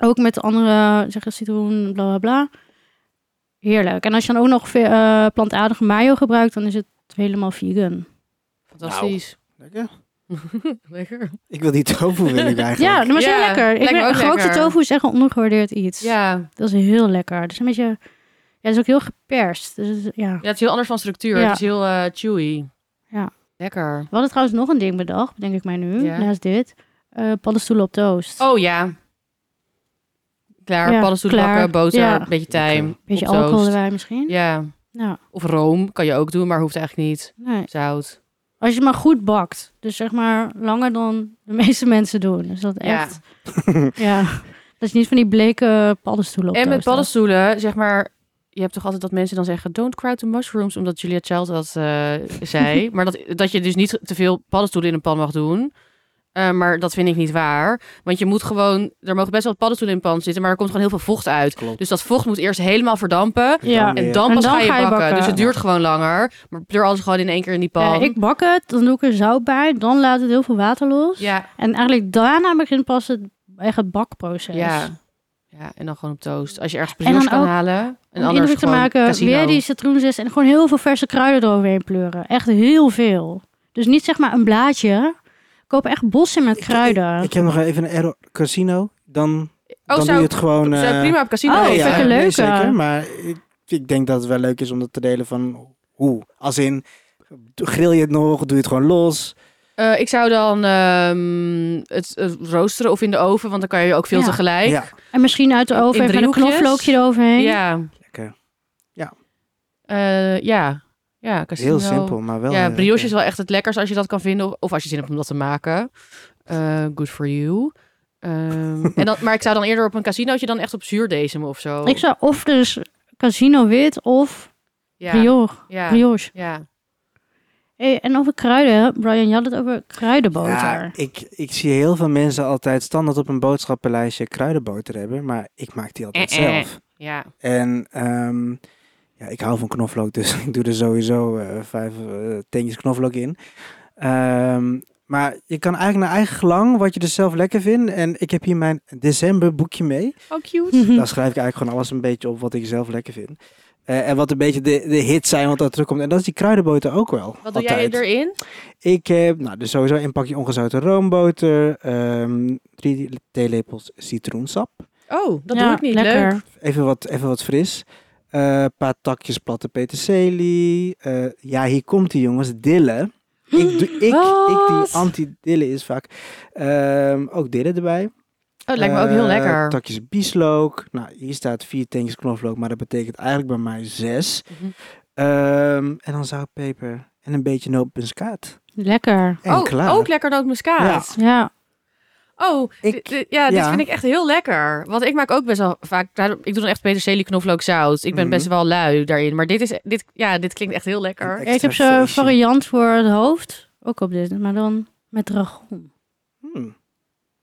Ook met andere, zeggen citroen, bla bla bla. Heerlijk. En als je dan ook nog eh, plantaardige mayo gebruikt, dan is het helemaal vegan. Fantastisch. Lekker. Lekker. Ik wil die tofu wil ik eigenlijk. Ja, dat is heel Ja, lekker. Ik vind, ook gerookte lekker. tofu is echt een ondergewaardeerd iets. Ja. Dat is heel lekker. Het is een beetje, ja, het is ook heel geperst. Dus, het- ja. ja, het is heel anders van structuur. Ja. Het is heel eh, chewy. Ja. Lekker. We hadden trouwens nog een ding bedacht, bedenk ik mij nu, Ja. naast dit. Eh paddenstoelen op toast. Oh ja. Klaar, Ja, paddenstoelen klaar. bakken, boter, Ja. een beetje tijm, beetje op toast. alcohol erbij misschien. Ja. Nou, Of room kan je ook doen, maar hoeft eigenlijk niet. nee. Zout. Als je het maar goed bakt. Dus zeg maar langer dan de meeste mensen doen. Dus dat Ja. echt, ja. Dat is niet van die bleke paddenstoelen op En met paddenstoelen, zeg maar... Je hebt toch altijd dat mensen dan zeggen... Don't crowd the mushrooms, omdat Julia Child dat eh, zei. maar dat, dat je dus niet te veel paddenstoelen in een pan mag doen. Eh, maar dat vind ik niet waar. Want je moet gewoon... Er mogen best wel wat paddenstoelen in pan zitten... maar er komt gewoon heel veel vocht uit. Klopt. Dus dat vocht moet eerst helemaal verdampen. Ja. En dan En pas dan ga je, ga je bakken. bakken. Dus het duurt gewoon langer. Maar pleur alles gewoon in één keer in die pan. Ja, ik bak het, dan doe ik er zout bij. Dan laat het heel veel water los. ja, En eigenlijk daarna begint pas het, echt het bakproces. ja. Ja, en dan gewoon op toast. Als je ergens brioche kan ook halen. En Om anders indruk te maken, casino. weer die citroenzest en gewoon heel veel verse kruiden eroverheen pleuren. Echt heel veel. Dus niet zeg maar een blaadje. Koop echt bossen met kruiden. Ik heb nog even een error casino. Dan, Oh, dan doe je het gewoon. zou eh, prima op casino Oh, een nee, leuke. zeker. Maar ik, ik denk dat het wel leuk is om dat te delen van hoe. Als in, grill je het nog, doe je het gewoon los. Eh, ik zou dan ehm, het, het roosteren of in de oven, want dan kan je ook veel Ja. tegelijk. Ja, En misschien uit de oven even een knoflookje eroverheen. Ja. lekker. Eh, ja. Ja, casino. Heel simpel, maar wel. Ja, brioche is wel echt het lekkerste als je dat kan vinden. Of, of als je zin hebt om dat te maken. Eh, good for you. Ehm, en dan, maar ik zou dan eerder op een casinootje dan echt op zuurdesem of zo. Ik zou of dus casino wit of ja. brioche. Ja. brioche. ja. Hey, en over kruiden, Brian, je had het over kruidenboter. Ja, ik, ik zie heel veel mensen altijd standaard op een boodschappenlijstje kruidenboter hebben. Maar ik maak die altijd Eh, eh. zelf. Ja. En ehm, ja, ik hou van knoflook, dus ik doe er sowieso eh, vijf uh, teentjes knoflook in. Ehm, maar je kan eigenlijk naar eigen gelang wat je er zelf lekker vindt. En ik heb hier mijn december boekje mee. Oh, cute. Daar schrijf ik eigenlijk gewoon alles een beetje op wat ik zelf lekker vind. Eh, en wat een beetje de, de hits zijn wat er terugkomt. En dat is die kruidenboter ook wel. Wat doe altijd. jij erin? Ik heb nou, dus sowieso een pakje ongezouten roomboter. ehm, drie theelepels citroensap. Oh, dat Ja, doe ik niet. lekker. Leuk. Even wat, even wat fris. Eh, Een paar takjes platte peterselie. Eh, ja, hier komt die jongens. Dille. Ik, doe, ik, ik die anti-dille is vaak. Ehm, ook dille erbij. Oh, het lijkt me ook heel Eh, lekker. Takjes bieslook. Nou, hier staat vier teentjes knoflook, maar dat betekent eigenlijk bij mij zes. Mhm. Ehm, en dan zout, peper en een beetje nootmuskaat. Lekker. En oh, klaar. ook lekker nootmuskaat. Ja. Oh, Ik- ja, dit ja. vind ik echt heel lekker. Want ik maak ook best wel vaak... Ik doe dan echt peterselie, knoflook, zout. Ik ben Mhm. best wel lui daarin. Maar dit, is, dit, ja, dit klinkt echt heel lekker. Ja, ik heb zo'n variant voor het hoofd. Ook op dit, maar dan met dragon. Hmm.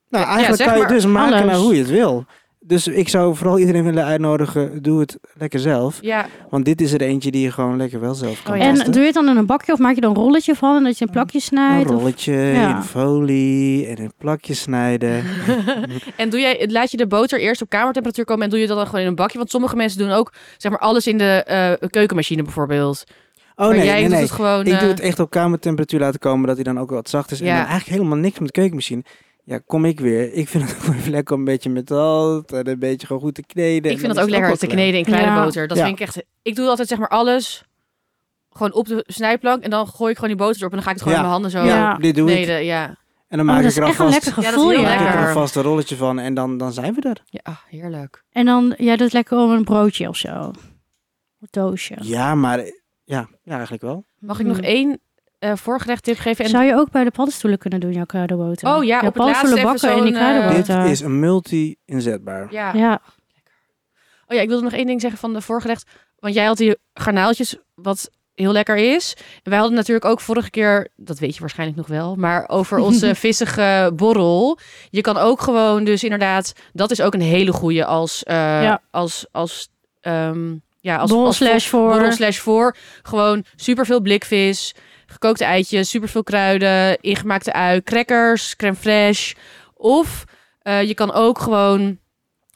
Nou, eigenlijk kan je maar dus maken alles. naar hoe je het wil. Dus ik zou vooral iedereen willen uitnodigen, doe het lekker zelf. Ja, Want dit is er eentje die je gewoon lekker wel zelf kan Oh ja. En doe je het dan in een bakje of maak je er een rolletje van en dat je een plakje Een snijdt? Of... rolletje Ja. in folie en in plakjes snijden. en doe jij, laat je de boter eerst op kamertemperatuur komen en doe je dat dan gewoon in een bakje? Want sommige mensen doen ook zeg maar alles in de eh, keukenmachine bijvoorbeeld. Oh maar nee, jij nee, doet nee. het gewoon. Ik doe eh, het echt op kamertemperatuur laten komen, dat hij dan ook wat zacht is. En Ja. dan eigenlijk helemaal niks met de keukenmachine. Ja, kom ik weer. Ik vind het ook even lekker om een beetje metaal en een beetje gewoon goed te kneden. ik vind het ook lekker te kneden in kleine Ja. boter. Dat Ja. vind ik echt. Ik doe altijd zeg maar alles gewoon op de snijplank en dan gooi ik gewoon die boter erop en dan ga ik het gewoon Ja. in mijn handen zo Ja, Ja. dit doe ik. kneden. Ja. En dan Oh, maak dat ik er echt een alvast, lekker Ja, dat is gevoel, heel maak ik er alvast een rolletje van en dan, dan zijn we er. ja, ah, heerlijk. En dan, jij doet lekker om een broodje of zo. Een toastje. Ja, maar ja, ja eigenlijk wel. Mag ik nog Hmm. één eh voorgerecht tip geven? En Zou je ook bij de paddenstoelen kunnen doen, jouw kruidenboter? Oh ja, op het paddenstoelen bakken in die zo'n, eh, kruidenboter. Dit is een multi-inzetbaar. ja. Ja, Oh ja, ik wilde nog één ding zeggen van de voorgerecht. Want jij had die garnaaltjes wat heel lekker is. En wij hadden natuurlijk ook vorige keer, dat weet je waarschijnlijk nog wel, maar over onze vissige borrel. Je kan ook gewoon dus inderdaad, dat is ook een hele goede als, eh, Ja. als, als, ehm, ja, als, Borrel als slash voor. borrel slash voor. Gewoon superveel blikvis, gekookte eitjes, superveel kruiden, ingemaakte ui, crackers, crème fraîche. Of eh, je kan ook gewoon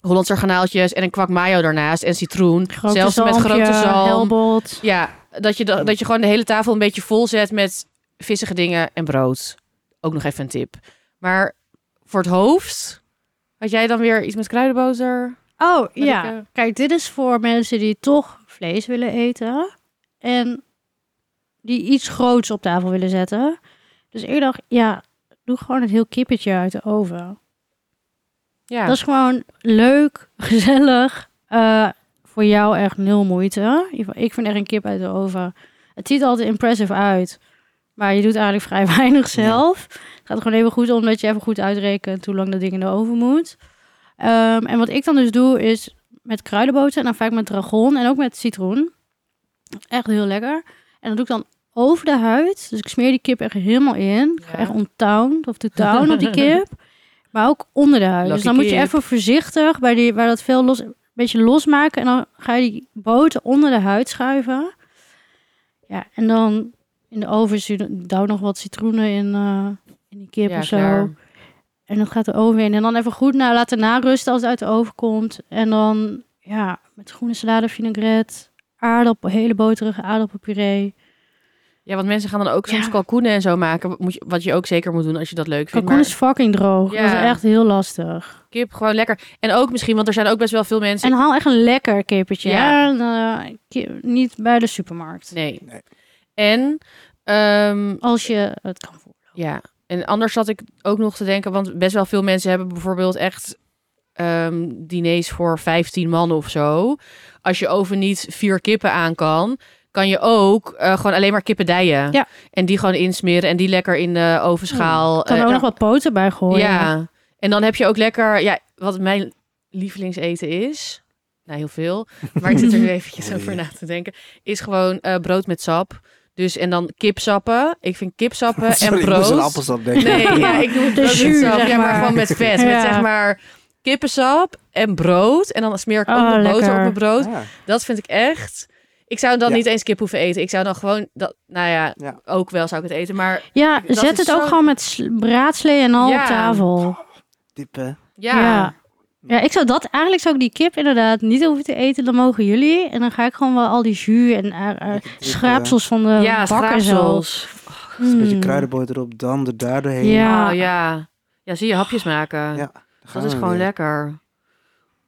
Hollandse garnaaltjes en een kwak mayo daarnaast en citroen. Grote Zelfs met grote zalm. Ja, dat je, da- dat je gewoon de hele tafel een beetje vol zet met vissige dingen en brood. Ook nog even een tip. Maar voor het hoofd, had jij dan weer iets met kruidenboter? Oh, ja. ik, eh, Kijk, dit is voor mensen die toch vlees willen eten. En die iets groots op tafel willen zetten. Dus ik dacht, ja, doe gewoon een heel kippetje uit de oven. Ja, Dat is gewoon leuk, gezellig. eh, voor jou echt nul moeite. Ik vind echt een kip uit de oven. Het ziet altijd impressive uit. Maar je doet eigenlijk vrij weinig zelf. Het gaat gewoon even goed om dat je even goed uitrekent hoe lang dat ding in de oven moet. Ehm, en wat ik dan dus doe is met kruidenboter en dan vaak met dragon en ook met citroen. Echt heel lekker. En dat doe ik dan over de huid. Dus ik smeer die kip echt helemaal in. Ik ga echt on town of to town op die kip. Maar ook onder de huid. dus dan moet je even voorzichtig bij, die, bij dat veel los, een beetje losmaken. En dan ga je die boter onder de huid schuiven. Ja, en dan in de oven douw nog wat citroenen in, eh, in die kip ja, of zo. klaar. En dat gaat de oven in. En dan even goed na, laten narusten als het uit de oven komt. En dan, ja, met groene salade, vinaigrette, aardappel, hele boterige aardappelpuree. Ja, want mensen gaan dan ook soms Ja. kalkoenen en zo maken. Moet je, wat je ook zeker moet doen als je dat leuk vindt. Kalkoen Maar is fucking droog. Ja. Dat is echt heel lastig. kip gewoon lekker. En ook misschien, want er zijn ook best wel veel mensen... En haal echt een lekker kippertje. Ja. En, eh, ki- niet bij de supermarkt. Nee. Nee. En, ehm, Als je het kan voelen. ja. En anders zat ik ook nog te denken, want best wel veel mensen hebben bijvoorbeeld echt ehm, diners voor 15 man of zo. Als je oven niet vier kippen aan kan, kan je ook eh, gewoon alleen maar kippendijen. Ja. En die gewoon insmeren en die lekker in de ovenschaal. Kan er eh, ook nog wat poten bij gooien. Ja. En dan heb je ook lekker, ja, wat mijn lievelingseten is. Nou, heel veel. Maar ik zit er nu eventjes Oh, over ja. na te denken. Is gewoon eh, brood met sap. Dus en dan kipsappen. Ik vind kipsappen Sorry, en ik moest brood. een appelsap denken. Nee, ja, ik doe het De brood met jus, sap. zeg Ja, maar maar. gewoon met vet. Ja. Met zeg maar kippensap en brood. En dan smeer ik ook Oh, nog boter op mijn brood. Ah, Dat vind ik echt... Ik zou dan Ja. niet eens kip hoeven eten. Ik zou dan gewoon... Dat, nou ja, Ja. ook wel zou ik het eten. Maar Ja, zet het ook gewoon met sl- braadslee en al Ja. op tafel. Diepe. ja. Ja. Ja, ik zou dat eigenlijk zou ik die kip inderdaad niet hoeven te eten. Dan mogen jullie. En dan ga ik gewoon wel al die jus en eh, eh, diep, schraapsels van de Ja, zo. Een beetje Mm. kruidenboter erop, dan er doorheen. Ja. Oh ja. Ja, zie je hapjes maken. Ja, dat is gewoon weer. lekker.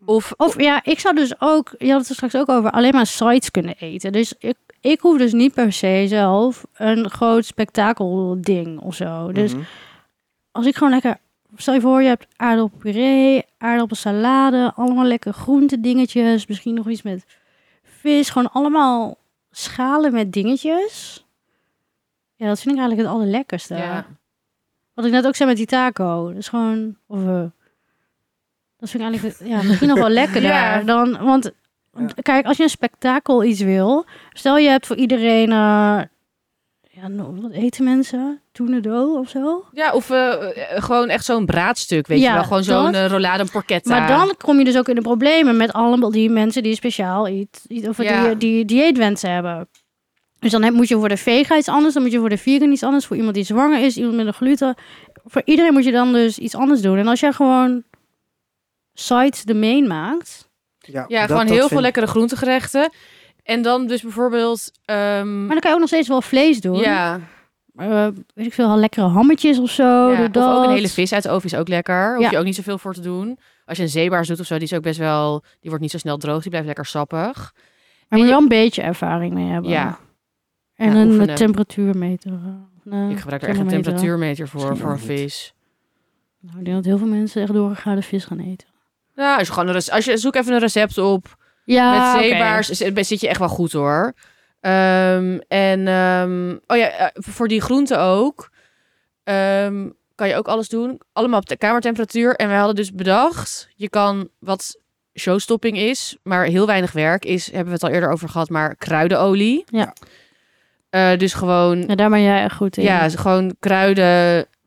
Of, Of ja, ik zou dus ook, je had het er straks ook over, alleen maar sides kunnen eten. Dus ik, ik hoef dus niet per se zelf een groot spektakelding of zo. Dus Mhm. als ik gewoon lekker, stel je voor, je hebt aardappelpuree, aardappelsalade, allemaal lekker groentedingetjes, misschien nog iets met vis, gewoon allemaal schalen met dingetjes. Ja, dat vind ik eigenlijk het allerlekkerste. ja. Wat ik net ook zei met die taco. Dat is gewoon, of eh, dat vind ik eigenlijk, ja, misschien nog wel lekkerder Ja. dan, want kijk, als je een spektakel iets wil, stel je hebt voor iedereen, eh, ja, nou, wat eten mensen? Toenado of zo? ja, of eh, eh, gewoon echt zo'n braadstuk, weet Ja, je wel. Gewoon zo'n eh, rollade porchetta. Maar dan kom je dus ook in de problemen met allemaal die mensen die speciaal iets, iets- of Ja. die, die dieetwensen hebben. Dus dan heb, moet je voor de vega iets anders, dan moet je voor de vegan iets anders, voor iemand die zwanger is, iemand met een gluten. Voor iedereen moet je dan dus iets anders doen. En als jij gewoon sites de main maakt, Ja, Ja, dat- gewoon heel veel vind- lekkere groentegerechten. En dan dus bijvoorbeeld... ehm, maar dan kan je ook nog steeds wel vlees doen. ja, Eh, weet ik veel, lekkere hammetjes of zo. ja, of dat. ook een hele vis uit de oven is ook lekker. Hoef Ja. je ook niet zoveel voor te doen. Als je een zeebaars doet of zo, die is ook best wel... Die wordt niet zo snel droog, die blijft lekker sappig. Maar moet je wel een beetje ervaring mee hebben. Ja. En Ja, een oefenen. temperatuurmeter. eh, Ik gebruik er echt een temperatuurmeter voor, Misschien voor een vis. Nou, ik denk dat heel veel mensen echt doorgegaande vis gaan eten. Ja, als je gewoon een als je zoek even een recept op Ja, met zeebaars, zit zit je echt wel goed hoor. Ehm, en ehm, oh ja, eh, voor die groenten ook. ehm, kan je ook alles doen. Allemaal op de kamertemperatuur. En wij hadden dus bedacht, je kan wat showstopping is, maar heel weinig werk is, hebben we het al eerder over gehad, maar kruidenolie. Ja. Eh, dus gewoon, Ja, daar ben jij echt goed in. ja, gewoon kruiden.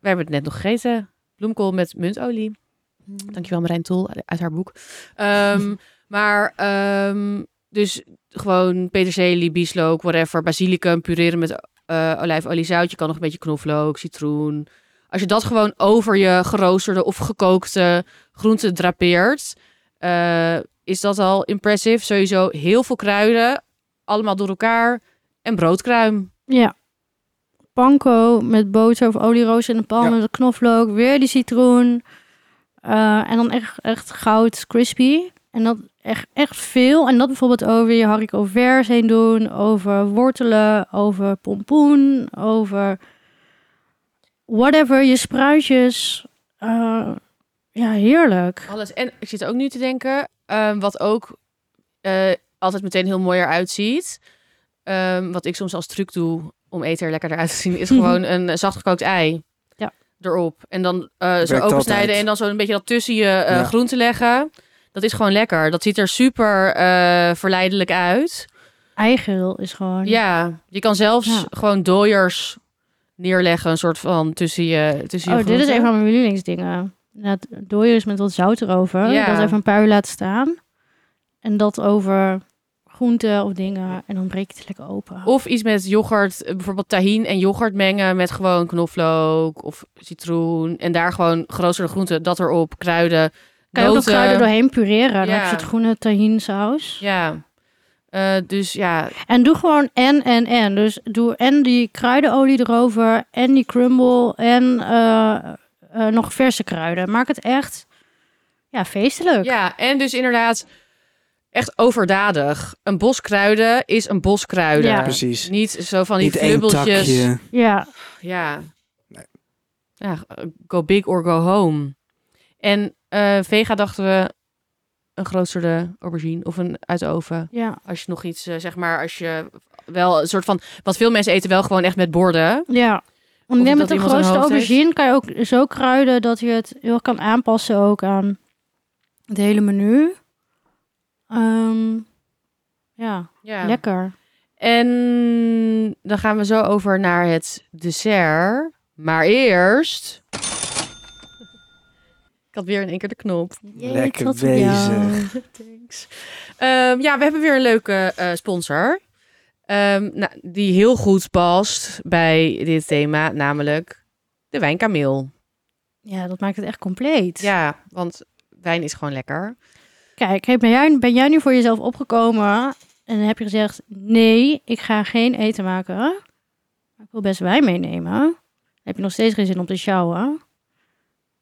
We hebben het net nog gegeten. Bloemkool met muntolie. Dankjewel Marijn Tol uit haar boek. Ehm, maar ehm, dus gewoon peterselie, bieslook, whatever, basilicum, pureren met eh olijfolie, zout. Je kan nog een beetje knoflook, citroen. Als je dat gewoon over je geroosterde of gekookte groenten drapeert, eh, is dat al impressive. Sowieso heel veel kruiden, allemaal door elkaar en broodkruim. Ja. Panko met boter of olieroos in de pan Ja. met knoflook. Weer die citroen. Eh, en dan echt, echt goud crispy. En dat echt, echt veel. En dat bijvoorbeeld over je haricot verts heen doen. Over wortelen. Over pompoen. Over whatever. Je spruitjes. Eh, ja, heerlijk. Alles. En ik zit ook nu te denken, ehm, wat ook eh, altijd meteen heel mooi eruit ziet. ehm, wat ik soms als truc doe om eten er lekker eruit te zien, is gewoon een eh, zacht gekookt ei. Erop. En dan eh, zo opensnijden altijd. en dan zo een beetje dat tussen je eh Ja. groenten leggen. Dat is gewoon lekker. Dat ziet er super eh, verleidelijk uit. Eigeel is gewoon... Ja, je kan zelfs Ja. gewoon dooiers neerleggen, een soort van tussen je tussen je Oh, dit is een van mijn lievelingsdingen. Net dooiers met wat zout erover. Ja. Dat even een paar uur laten staan. En dat over groenten of dingen. En dan breek je het lekker open. Of iets met yoghurt, eh, bijvoorbeeld tahin en yoghurt mengen met gewoon knoflook of citroen. En daar gewoon geroosterde groenten, dat erop, kruiden, kan je ook kruiden doorheen pureren. Dan Ja. heb je het groene tahin saus. Ja. Eh, dus ja, En doe gewoon en, en, en. Dus doe en die kruidenolie erover. En die crumble. En eh, nog verse kruiden. Maak het echt ja, feestelijk. ja, en dus inderdaad echt overdadig. Een bos kruiden is een bos kruiden. Ja. Precies. Niet zo van die Niet flubbeltjes. Ja, Ja. Nee. Ja, go big or go home. En eh, vega dachten we een grootste aubergine of een uit de oven. ja. Als je nog iets, eh, zeg maar, als je wel een soort van... Want veel mensen eten wel gewoon echt met borden. Ja. Want dat met de grootste heeft. aubergine kan je ook zo kruiden dat je het heel kan aanpassen ook aan het hele menu. Ehm, ja, Ja. lekker. En dan gaan we zo over naar het dessert. Maar eerst... Ik had weer in één keer de knop. Lekker bezig. Thanks. Ehm, ja, we hebben weer een leuke eh, sponsor. Ehm, nou, die heel goed past bij dit thema, namelijk de wijnkameel. Ja, dat maakt het echt compleet. Ja, want wijn is gewoon lekker. Kijk, hey, ben, jij, ben jij nu voor jezelf opgekomen en dan heb je gezegd... nee, ik ga geen eten maken. Maar ik wil best wijn meenemen. Dan heb je nog steeds geen zin om te sjouwen.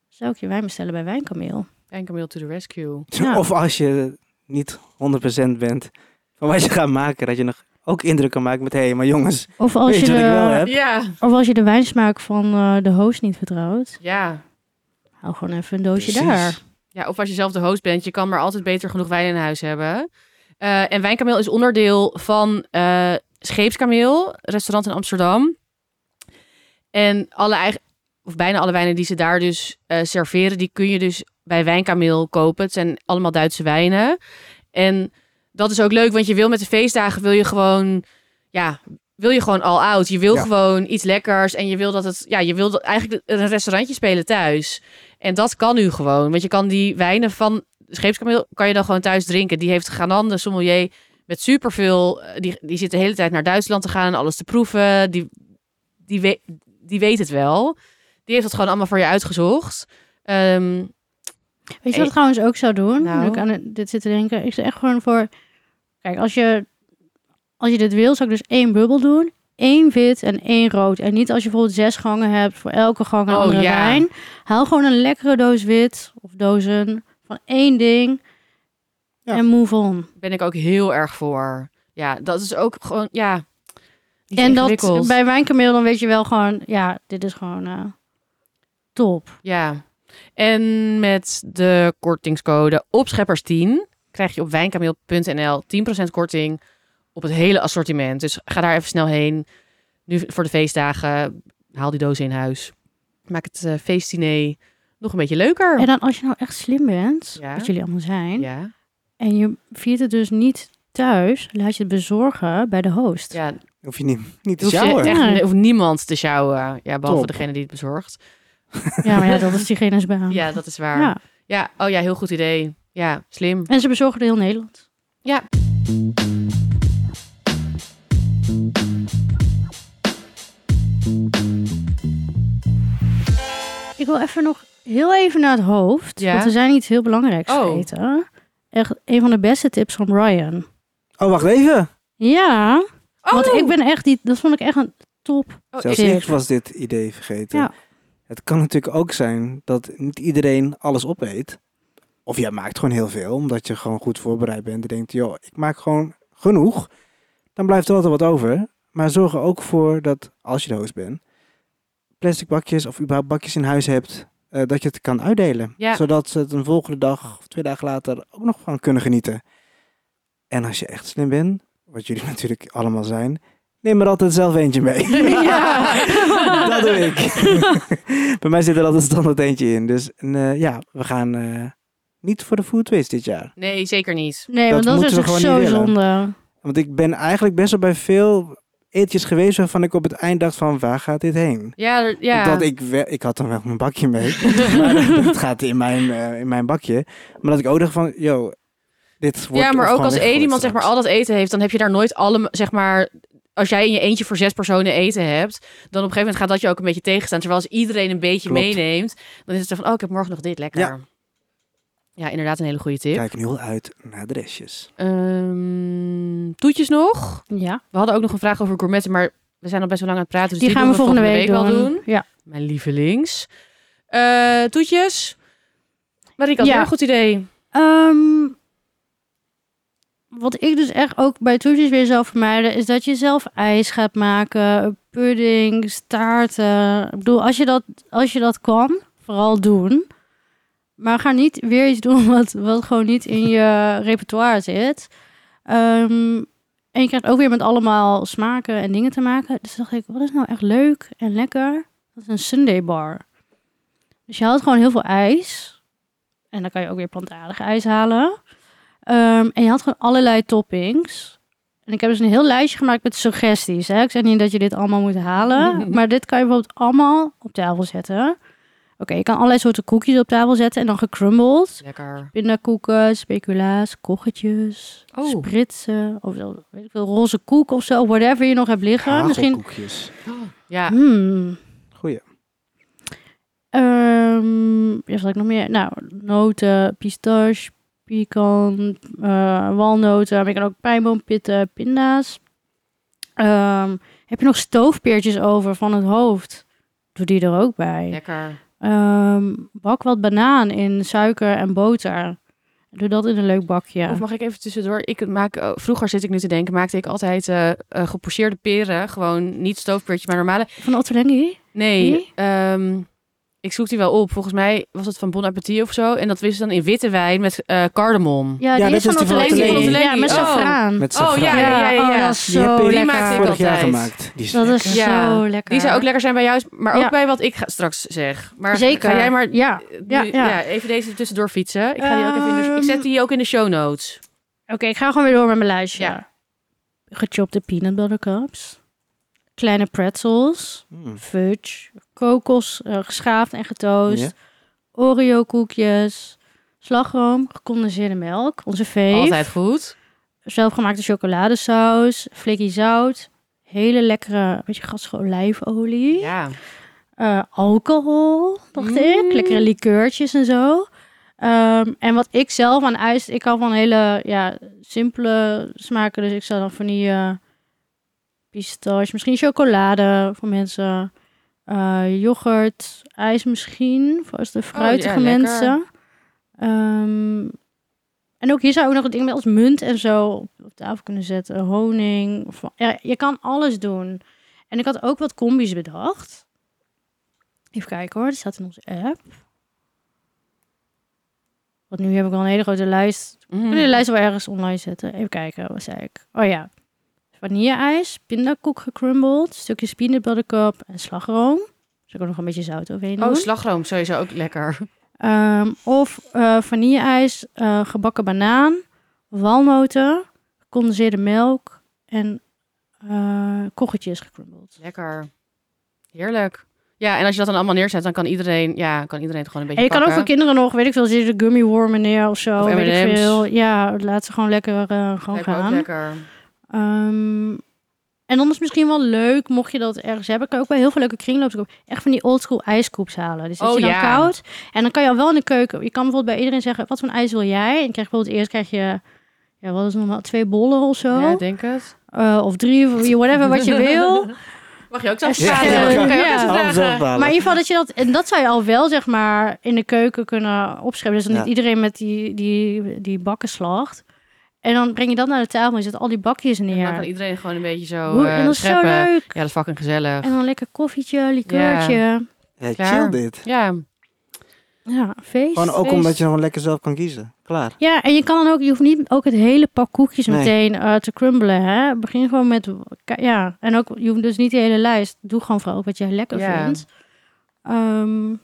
Zou ik je wijn bestellen bij Wijnkameel? Wijnkameel to the rescue. Ja. Of als je niet 100% bent van wat je gaat maken, dat je nog ook indruk kan maken met hé, hey, maar jongens, Of als, Weet je je wat ik wel de, heb? Ja, of als je de wijnsmaak van eh, de host niet vertrouwt... ja. hou gewoon even een doosje Precies. daar. Ja, of als je zelf de host bent, je kan maar altijd beter genoeg wijn in huis hebben. Eh, en Wijnkameel is onderdeel van eh Scheepskameel, restaurant in Amsterdam. En alle eigen, of bijna alle wijnen die ze daar dus eh, serveren, die kun je dus bij Wijnkameel kopen. Het zijn allemaal Duitse wijnen. En dat is ook leuk, want je wil met de feestdagen wil je gewoon, ja, wil je gewoon all out. Je wil Ja. gewoon iets lekkers en je wil dat het, ja, je wil dat eigenlijk een restaurantje spelen thuis. En dat kan nu gewoon, want je kan die wijnen van Scheepskameel kan je dan gewoon thuis drinken. Die heeft Ganan, de sommelier, met superveel, eh, die, die zit de hele tijd naar Duitsland te gaan en alles te proeven. Die, die, weet, die weet het wel. Die heeft het gewoon allemaal voor je uitgezocht. Ehm, Weet je wat ik trouwens ook zou doen? Nou. Nu ik aan het- dit zit te denken. Ik zou echt gewoon voor... Kijk, als je, als je dit wil, zou ik dus één bubbel doen. Één wit en één rood. En niet als je bijvoorbeeld zes gangen hebt, voor elke gang een Oh, andere ja. wijn. Haal gewoon een lekkere doos wit of dozen van één ding. Ja. En move on. Ben ik ook heel erg voor. Ja, dat is ook gewoon, ja. en dat bij wijnkameel, dan weet je wel gewoon, ja, dit is gewoon eh, top. Ja. En met de kortingscode opscheppers10 krijg je op wijnkameel.nl 10% korting op het hele assortiment. Dus ga daar even snel heen. Nu voor de feestdagen, haal die doos in huis. Maak het eh feestdiner nog een beetje leuker. En dan als je nou echt slim bent, Ja. wat jullie allemaal zijn, Ja. en je viert het dus niet thuis laat je het bezorgen bij de host. Ja, Hoef je niet, niet te sjouwen. Ja. echt, hoeft niemand te sjouwen. Ja, behalve Top. degene die het bezorgt. Ja, maar ja, dat is diegene's baan. Ja, dat is waar. Ja. Ja. oh ja, heel goed idee. Ja, slim. En ze bezorgen door heel Nederland. Ja. Ik wil even nog heel even naar het hoofd. Ja? Want we zijn iets heel belangrijks Oh. vergeten. Echt een van de beste tips van Ryan. Oh, wacht even. Ja, want Oh! ik ben echt die, dat vond ik echt een top. Oh, Zelfs ik was dit idee vergeten. Ja. Het kan natuurlijk ook zijn dat niet iedereen alles opeet. Of jij maakt gewoon heel veel, omdat je gewoon goed voorbereid bent. En denkt, joh, ik maak gewoon genoeg. Dan blijft er altijd wat over. Maar zorg er ook voor dat, als je de host bent, plastic bakjes of überhaupt bakjes in huis hebt, eh, dat je het kan uitdelen. Ja. Zodat ze het een volgende dag of twee dagen later ook nog van kunnen genieten. En als je echt slim bent, wat jullie natuurlijk allemaal zijn, neem er altijd zelf eentje mee. Ja. dat doe ik. Bij mij zit er altijd standaard eentje in. Dus eh, ja, we gaan eh, niet voor de food waste dit jaar. Nee, zeker niet. Nee, Dat want dat is echt gewoon zo willen. zonde. Want ik ben eigenlijk best wel bij veel eetjes geweest waarvan ik op het eind dacht van waar gaat dit heen? Ja, ja. Dat ik, ik had dan wel mijn bakje mee, maar dat gaat in mijn, eh, in mijn bakje. Maar dat ik ook dacht van, yo, dit wordt ja, maar ook als één iemand zeg maar al dat eten heeft, dan heb je daar nooit alle, zeg maar, als jij in je eentje voor zes personen eten hebt, dan op een gegeven moment gaat dat je ook een beetje tegenstaan. Terwijl als iedereen een beetje Klopt. meeneemt, dan is het zo van, oh, ik heb morgen nog dit lekker. Ja. Ja, inderdaad een hele goede tip. Kijk nu al uit naar de restjes. Ehm, toetjes nog. Ja, We hadden ook nog een vraag over gourmetten, maar we zijn al best wel lang aan het praten. Dus die, die, gaan we doen volgende week, wel doen. doen. Ja. Mijn lievelings. Eh, toetjes. Marieke had Ja. een goed idee. Ehm, wat ik dus echt ook bij toetjes weer zou vermijden, is dat je zelf ijs gaat maken, pudding, taarten. Ik bedoel, als je dat, als je dat kan, vooral doen. Maar ga niet weer iets doen wat, wat gewoon niet in je repertoire zit. Ehm, en je krijgt ook weer met allemaal smaken en dingen te maken. Dus dacht ik, wat is nou echt leuk en lekker? Dat is een Sunday bar. Dus je haalt gewoon heel veel ijs. En dan kan je ook weer plantaardig ijs halen. Ehm, en je had gewoon allerlei toppings. En ik heb dus een heel lijstje gemaakt met suggesties. Hè? Ik zeg niet dat je dit allemaal moet halen. maar dit kan je bijvoorbeeld allemaal op tafel zetten. Oké, je kan allerlei soorten koekjes op tafel zetten. En dan gecrumbled. Lekker. Pindakakoeken, speculaas, koggetjes, Oh. spritsen. Of weet ik veel, roze koek of zo. Whatever je nog hebt liggen. Misschien... Hagelkoekjes. Ja. Hmm. Goeie. Ehm, ja, wat ik nog meer? Nou, noten, pistache, pecan, eh, walnoten. Maar je kan ook pijnboompitten, pinda's. Ehm, heb je nog stoofpeertjes over van het hoofd? Doe die er ook bij. Lekker. Ehm, bak wat banaan in suiker en boter. Doe dat in een leuk bakje. Of mag ik even tussendoor? Ik maak, oh, vroeger zit ik nu te denken, maakte ik altijd eh eh, gepocheerde peren. Gewoon niet stoofpeertje, maar normale. Van Ottolenghi? Nee, Nee? Ik zoek die wel op. Volgens mij was het van Bon Appetit of zo. En dat wist dan in witte wijn met eh cardamom. Ja, Ja, die dat is van is die van. Ja, met Oh. saffraan. Met Oh, safraan. ja, ja, ja, oh, ja. dat is Die heb zo ik Die lekker. vorig jaar altijd. gemaakt. Die is Dat lekker. is Ja, zo lekker. Die zou ook lekker zijn bij jou, maar ook Ja. bij wat ik ga, straks zeg. Maar Zeker. ga jij maar Ja. nu- Ja, ja, ja. even deze tussendoor fietsen. Ik, ga die ook even in de, ik zet die ook in de show notes. Oké, ik ga gewoon weer door met mijn lijstje. Ja. Gechopte peanut butter cups. Kleine pretzels. Mm. Fudge. Kokos eh, geschaafd en getoost. Ja. Oreo koekjes. Slagroom. Gecondenseerde melk. Onze fave. Altijd goed. Zelfgemaakte chocoladesaus. Flikkie zout. Hele lekkere, beetje gassige olijfolie. Ja. Eh, alcohol, dacht Mm. ik. Lekkere likeurtjes en zo. Ehm, en wat ik zelf aan ijs... Ik hou van hele ja, simpele smaken. Dus ik zou dan vanille, pistache, misschien chocolade voor mensen. Eh, yoghurt, ijs misschien, voor als de fruitige Oh, ja, lekker. mensen. Ehm, en ook hier zou ik nog een ding met als munt en zo op, op tafel kunnen zetten. Honing. Of, ja, je kan alles doen. En ik had ook wat combi's bedacht. Even kijken hoor, die staat in onze app. Want nu heb ik al een hele grote lijst. Mm. Ik wil de lijst wel ergens online zetten. Even kijken, wat zei ik? Oh ja. Vanille-ijs, pindakoek gecrumbled, stukjes peanut butter cup en slagroom. Dus ik ook nog een beetje zout overheen doen. Oh, slagroom sowieso ook lekker. Ehm, of eh vanille-ijs, eh, gebakken banaan, walnoten, gecondenseerde melk en eh koggetjes gecrumbled. Lekker. Heerlijk. Ja, en als je dat dan allemaal neerzet, dan kan iedereen, ja, kan iedereen het gewoon een En beetje je kan ook voor kinderen nog, weet ik veel, zitten de gummy wormen neer of zo. Of weet ik veel. Ja, laat ze gewoon lekker eh, gewoon Lijkt me ook gaan. lekker. Ehm, en dan is het misschien wel leuk, mocht je dat ergens hebben, kan je ook bij heel veel leuke kringloopers kopen. Echt van die oldschool ijscoops halen. Die zet Oh, je dan ja. koud. En dan kan je al wel in de keuken. Je kan bijvoorbeeld bij iedereen zeggen, wat voor een ijs wil jij? En je krijgt bijvoorbeeld eerst krijg je, ja, wat is het normaal, twee bollen of zo. Ja, ik denk het. Eh, of drie, of whatever wat je wil. Mag je ook zelf Ja, vragen? ja, Kan je ook ja. vragen? Maar in ieder geval dat je dat, en dat zou je al wel zeg maar in de keuken kunnen opschrijven. Dus dan Ja. niet iedereen met die, die, die bakken slacht. En dan breng je dat naar de tafel en je zet al die bakjes En dan kan neer. iedereen gewoon een beetje zo Hoe- eh, en dat is zo leuk. Ja, dat is fucking gezellig. En dan lekker koffietje, likeurtje. Ja, Ja, chill dit. Ja, feest. Gewoon ook feest. omdat je gewoon lekker zelf kan kiezen. Klaar. Ja, en je kan dan ook, je hoeft niet ook het hele pak koekjes Nee. meteen eh, te crumbelen. Hè? Begin gewoon met, ja, en ook, je hoeft dus niet de hele lijst. Doe gewoon vooral ook wat jij lekker Ja. vindt. Ehm,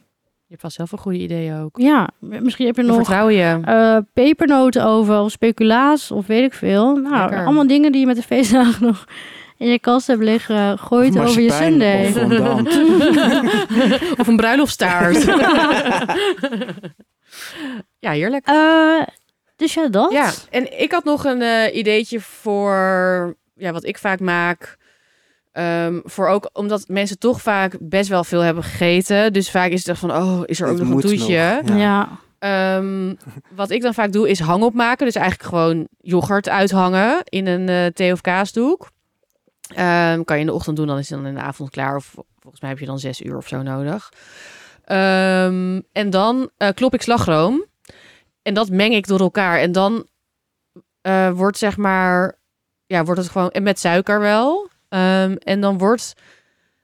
je hebt vast zelf een goede idee ook. ja, misschien heb je nog vertrouwen je. eh, pepernoten over of speculaas of weet ik veel. Nou, Lekker. allemaal dingen die je met de feestdagen nog in je kast hebt liggen. Gooi het over je sundae. Of een bruiloftstaart. ja, heerlijk. Eh, dus ja, dat. Ja, en ik had nog een eh, ideetje voor ja, wat ik vaak maak. Ehm, voor ook omdat mensen toch vaak best wel veel hebben gegeten. Dus vaak is het echt van, oh, is er ook nog een toetje? nog. Ja. Ja. Ehm, wat ik dan vaak doe is hangop maken. Dus eigenlijk gewoon yoghurt uithangen in een eh, thee- of kaasdoek. Ehm, kan je in de ochtend doen, dan is het dan in de avond klaar. Of volgens mij heb je dan zes uur of zo nodig. Ehm, en dan eh, klop ik slagroom. En dat meng ik door elkaar. En dan eh, wordt zeg maar... Ja, wordt het gewoon... En met suiker wel. Ehm, en dan wordt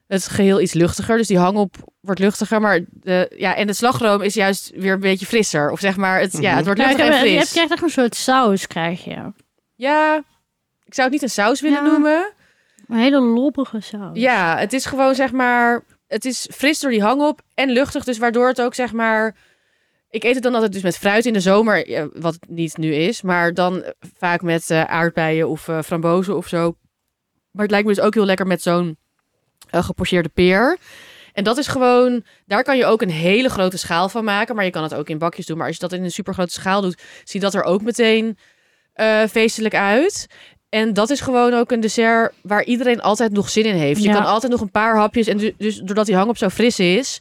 het geheel iets luchtiger. Dus die hangop wordt luchtiger. Maar de, ja, en de slagroom is juist weer een beetje frisser. Of zeg maar, het, ja, Mhm. het wordt luchtig ik en heb- je fris. krijgt echt een soort saus, krijg je. Ja, ik zou het niet een saus willen Ja. noemen. Een hele loppige saus. Ja, het is gewoon zeg maar... Het is fris door die hangop en luchtig. Dus waardoor het ook zeg maar... Ik eet het dan altijd dus met fruit in de zomer. Wat het niet nu is. Maar dan vaak met eh, aardbeien of eh, frambozen of zo. Maar het lijkt me dus ook heel lekker met zo'n gepocheerde peer. En dat is gewoon... Daar kan je ook een hele grote schaal van maken. Maar je kan het ook in bakjes doen. Maar als je dat in een super grote schaal doet... Ziet dat er ook meteen eh, feestelijk uit. En dat is gewoon ook een dessert waar iedereen altijd nog zin in heeft. Je Ja. kan altijd nog een paar hapjes. En du- dus doordat die hangop zo fris is,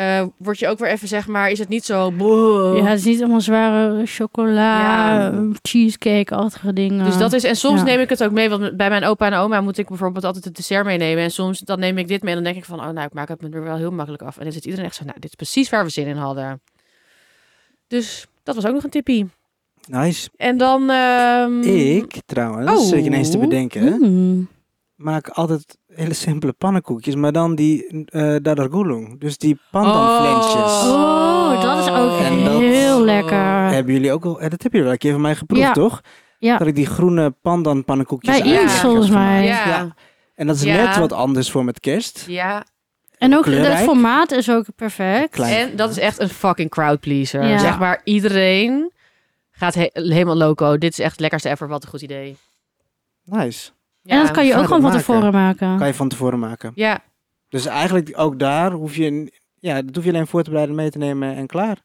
eh word je ook weer even, zeg maar, is het niet zo. boh. Ja, het is niet allemaal zware chocola, Ja. cheesecake-achtige dingen. Dus dat is, en soms Ja. neem ik het ook mee, want bij mijn opa en oma moet ik bijvoorbeeld altijd het dessert meenemen. En soms dan neem ik dit mee en dan denk ik van, oh nou, ik maak het me er wel heel makkelijk af. En dan zit iedereen echt zo, nou, dit is precies waar we zin in hadden. Dus dat was ook nog een tippie. Nice. En dan... ehm, Ik trouwens, Oh. zit ik ineens te bedenken, Mm. maak altijd hele simpele pannenkoekjes, maar dan die uh, dadargulung. Dus die pandanflensjes. Oh, dat is ook En dat- heel lekker. Hebben jullie ook al, eh, dat hebben jullie wel een keer van mij geproefd, Ja. toch? Ja. Dat ik die groene pandan pannenkoekjes Bij heb volgens mij. Ja. Ja. En dat is Ja. net wat anders voor met kerst. Ja, En ook Kleurrijk. het formaat is ook perfect. Klein. En dat is echt een fucking crowd pleaser. Ja. Zeg maar, iedereen gaat he- helemaal loco. Dit is echt het lekkerste ever. Wat een goed idee. Nice. En dat kan je ook gewoon van maken. tevoren maken. Kan je van tevoren maken. Ja, Dus eigenlijk ook daar hoef je, ja, dat hoef je alleen voor te bereiden, mee te nemen en klaar.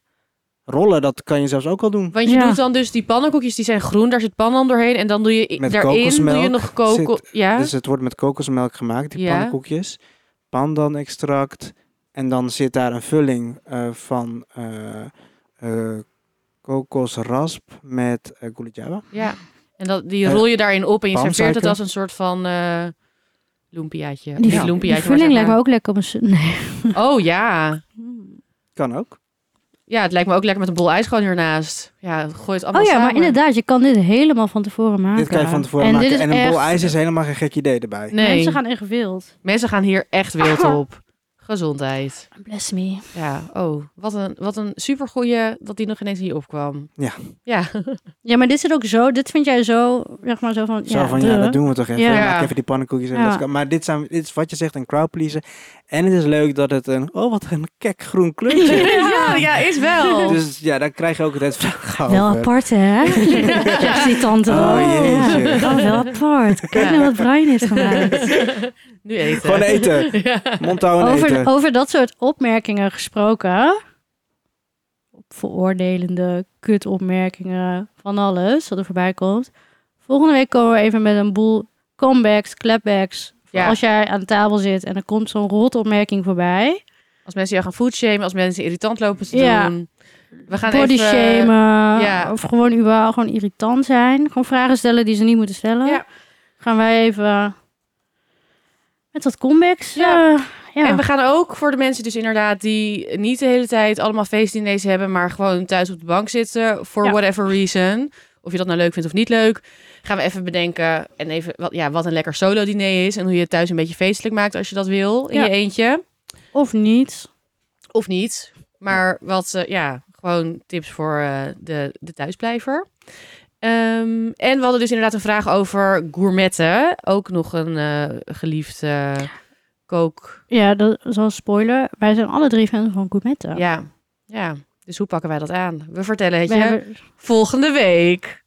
Rollen, dat kan je zelfs ook al doen. want je Ja. doet dan dus die pannenkoekjes, die zijn groen. Daar zit pandan doorheen. En dan doe je Met daarin doe je nog koko... zit- Ja? Dus het wordt met kokosmelk gemaakt, die Ja. pannenkoekjes. Pandan-extract. En dan zit daar een vulling eh, van eh, eh, kokosrasp met uh, ja. En dat, die Eh, rol je daarin op en je serveert het als een soort van eh lumpiaatje. Die, Ja. die lumpiaatje, vulling lijkt me ook lekker op een... Nee. Oh ja. Kan ook. Ja, het lijkt me ook lekker met een bol ijs gewoon hiernaast. Ja, gooi het allemaal Oh ja, samen. maar inderdaad, je kan dit helemaal van tevoren maken. Dit kan je van tevoren en maken. Dit is en een bol ijs is helemaal geen gek idee erbij. Nee, Mensen gaan echt wild. mensen gaan hier echt wild op. gezondheid. Bless me. Ja, oh, wat een, wat een supergoeie dat die nog ineens hier opkwam. Ja. Ja, Ja, maar dit zit ook zo, dit vind jij zo, zeg maar zo van, Zo ja, van, ja, dat doen we toch even. Ja. Maak even die pannenkoekjes en Ja. Maar dit, zijn, dit is wat je zegt, een crowdpleaser. En het is leuk dat het een, oh wat een kek groen kleurtje is. ja, ja, is wel. Dus ja, daar krijg je ook het vragen Wel apart, hè? Zegt die tante. Oh, jeetje. Ja, oh, wel apart. Kijk Ja. nou wat Brian heeft gemaakt. nu eten. Gewoon eten. Ja. Mond houden en Over, over dat soort opmerkingen gesproken. Veroordelende kutopmerkingen van alles wat er voorbij komt. Volgende week komen we even met een boel comebacks, clapbacks. Ja. Als jij aan tafel zit en er komt zo'n rotopmerking voorbij. Als mensen jou gaan foodshamen, als mensen irritant lopen te Ja. doen. We gaan Body even... shamen. ja. Of gewoon überhaupt gewoon irritant zijn. Gewoon vragen stellen die ze niet moeten stellen. Ja. Gaan wij even met wat comebacks. Ja. eh, ja. En we gaan ook voor de mensen dus inderdaad die niet de hele tijd allemaal feestdiners hebben, maar gewoon thuis op de bank zitten, for Ja. whatever reason. Of je dat nou leuk vindt of niet leuk. Gaan we even bedenken en even wat, ja, wat een lekker solo diner is. En hoe je het thuis een beetje feestelijk maakt als je dat wil in Ja. je eentje. Of niet. Of niet. Maar wat, eh, ja, gewoon tips voor eh, de, de thuisblijver. Ehm, en we hadden dus inderdaad een vraag over gourmetten. Ook nog een eh geliefd kook. Ja, dat is al een spoiler. Wij zijn alle drie fans van gourmetten. Ja, ja. Dus hoe pakken wij dat aan? We vertellen het We je hebben volgende week.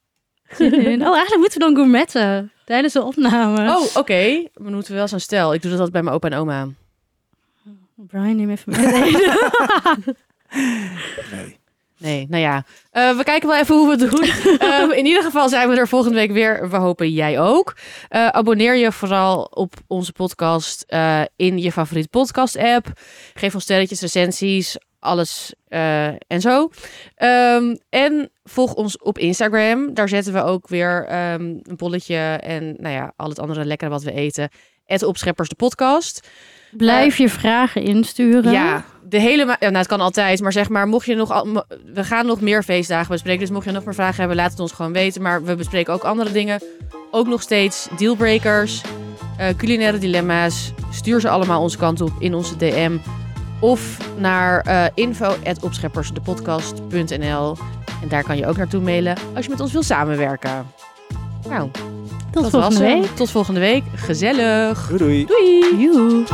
Oh, eigenlijk moeten we dan gourmetten tijdens de opname. Oh, oké. We moeten wel zo'n stel. Ik doe dat altijd bij mijn opa en oma. Brian, neem even mee. Nee. Nee, nou ja. Eh, we kijken wel even hoe we het doen. Ehm, in ieder geval zijn we er volgende week weer. We hopen jij ook. Eh, abonneer je vooral op onze podcast eh, in je favoriete podcast app. Geef ons sterretjes, recensies, alles en zo. Ehm, en volg ons op Instagram. Daar zetten we ook weer ehm, een bolletje en nou ja, al het andere lekkere wat we eten. Het Opscheppers de podcast. Blijf je vragen insturen. Ja, de hele ja, nou, het kan altijd, maar zeg maar, mocht je nog, al- we gaan nog meer feestdagen bespreken, dus mocht je nog meer vragen hebben, laat het ons gewoon weten. Maar we bespreken ook andere dingen, ook nog steeds dealbreakers, eh, culinaire dilemma's. Stuur ze allemaal onze kant op in onze DM of naar eh info@opscheppersdepodcast.nl en daar kan je ook naartoe mailen als je met ons wil samenwerken. Nou, Tot dat volgende was hem. week. Tot volgende week. Gezellig. Doei doei. Doei. Joe.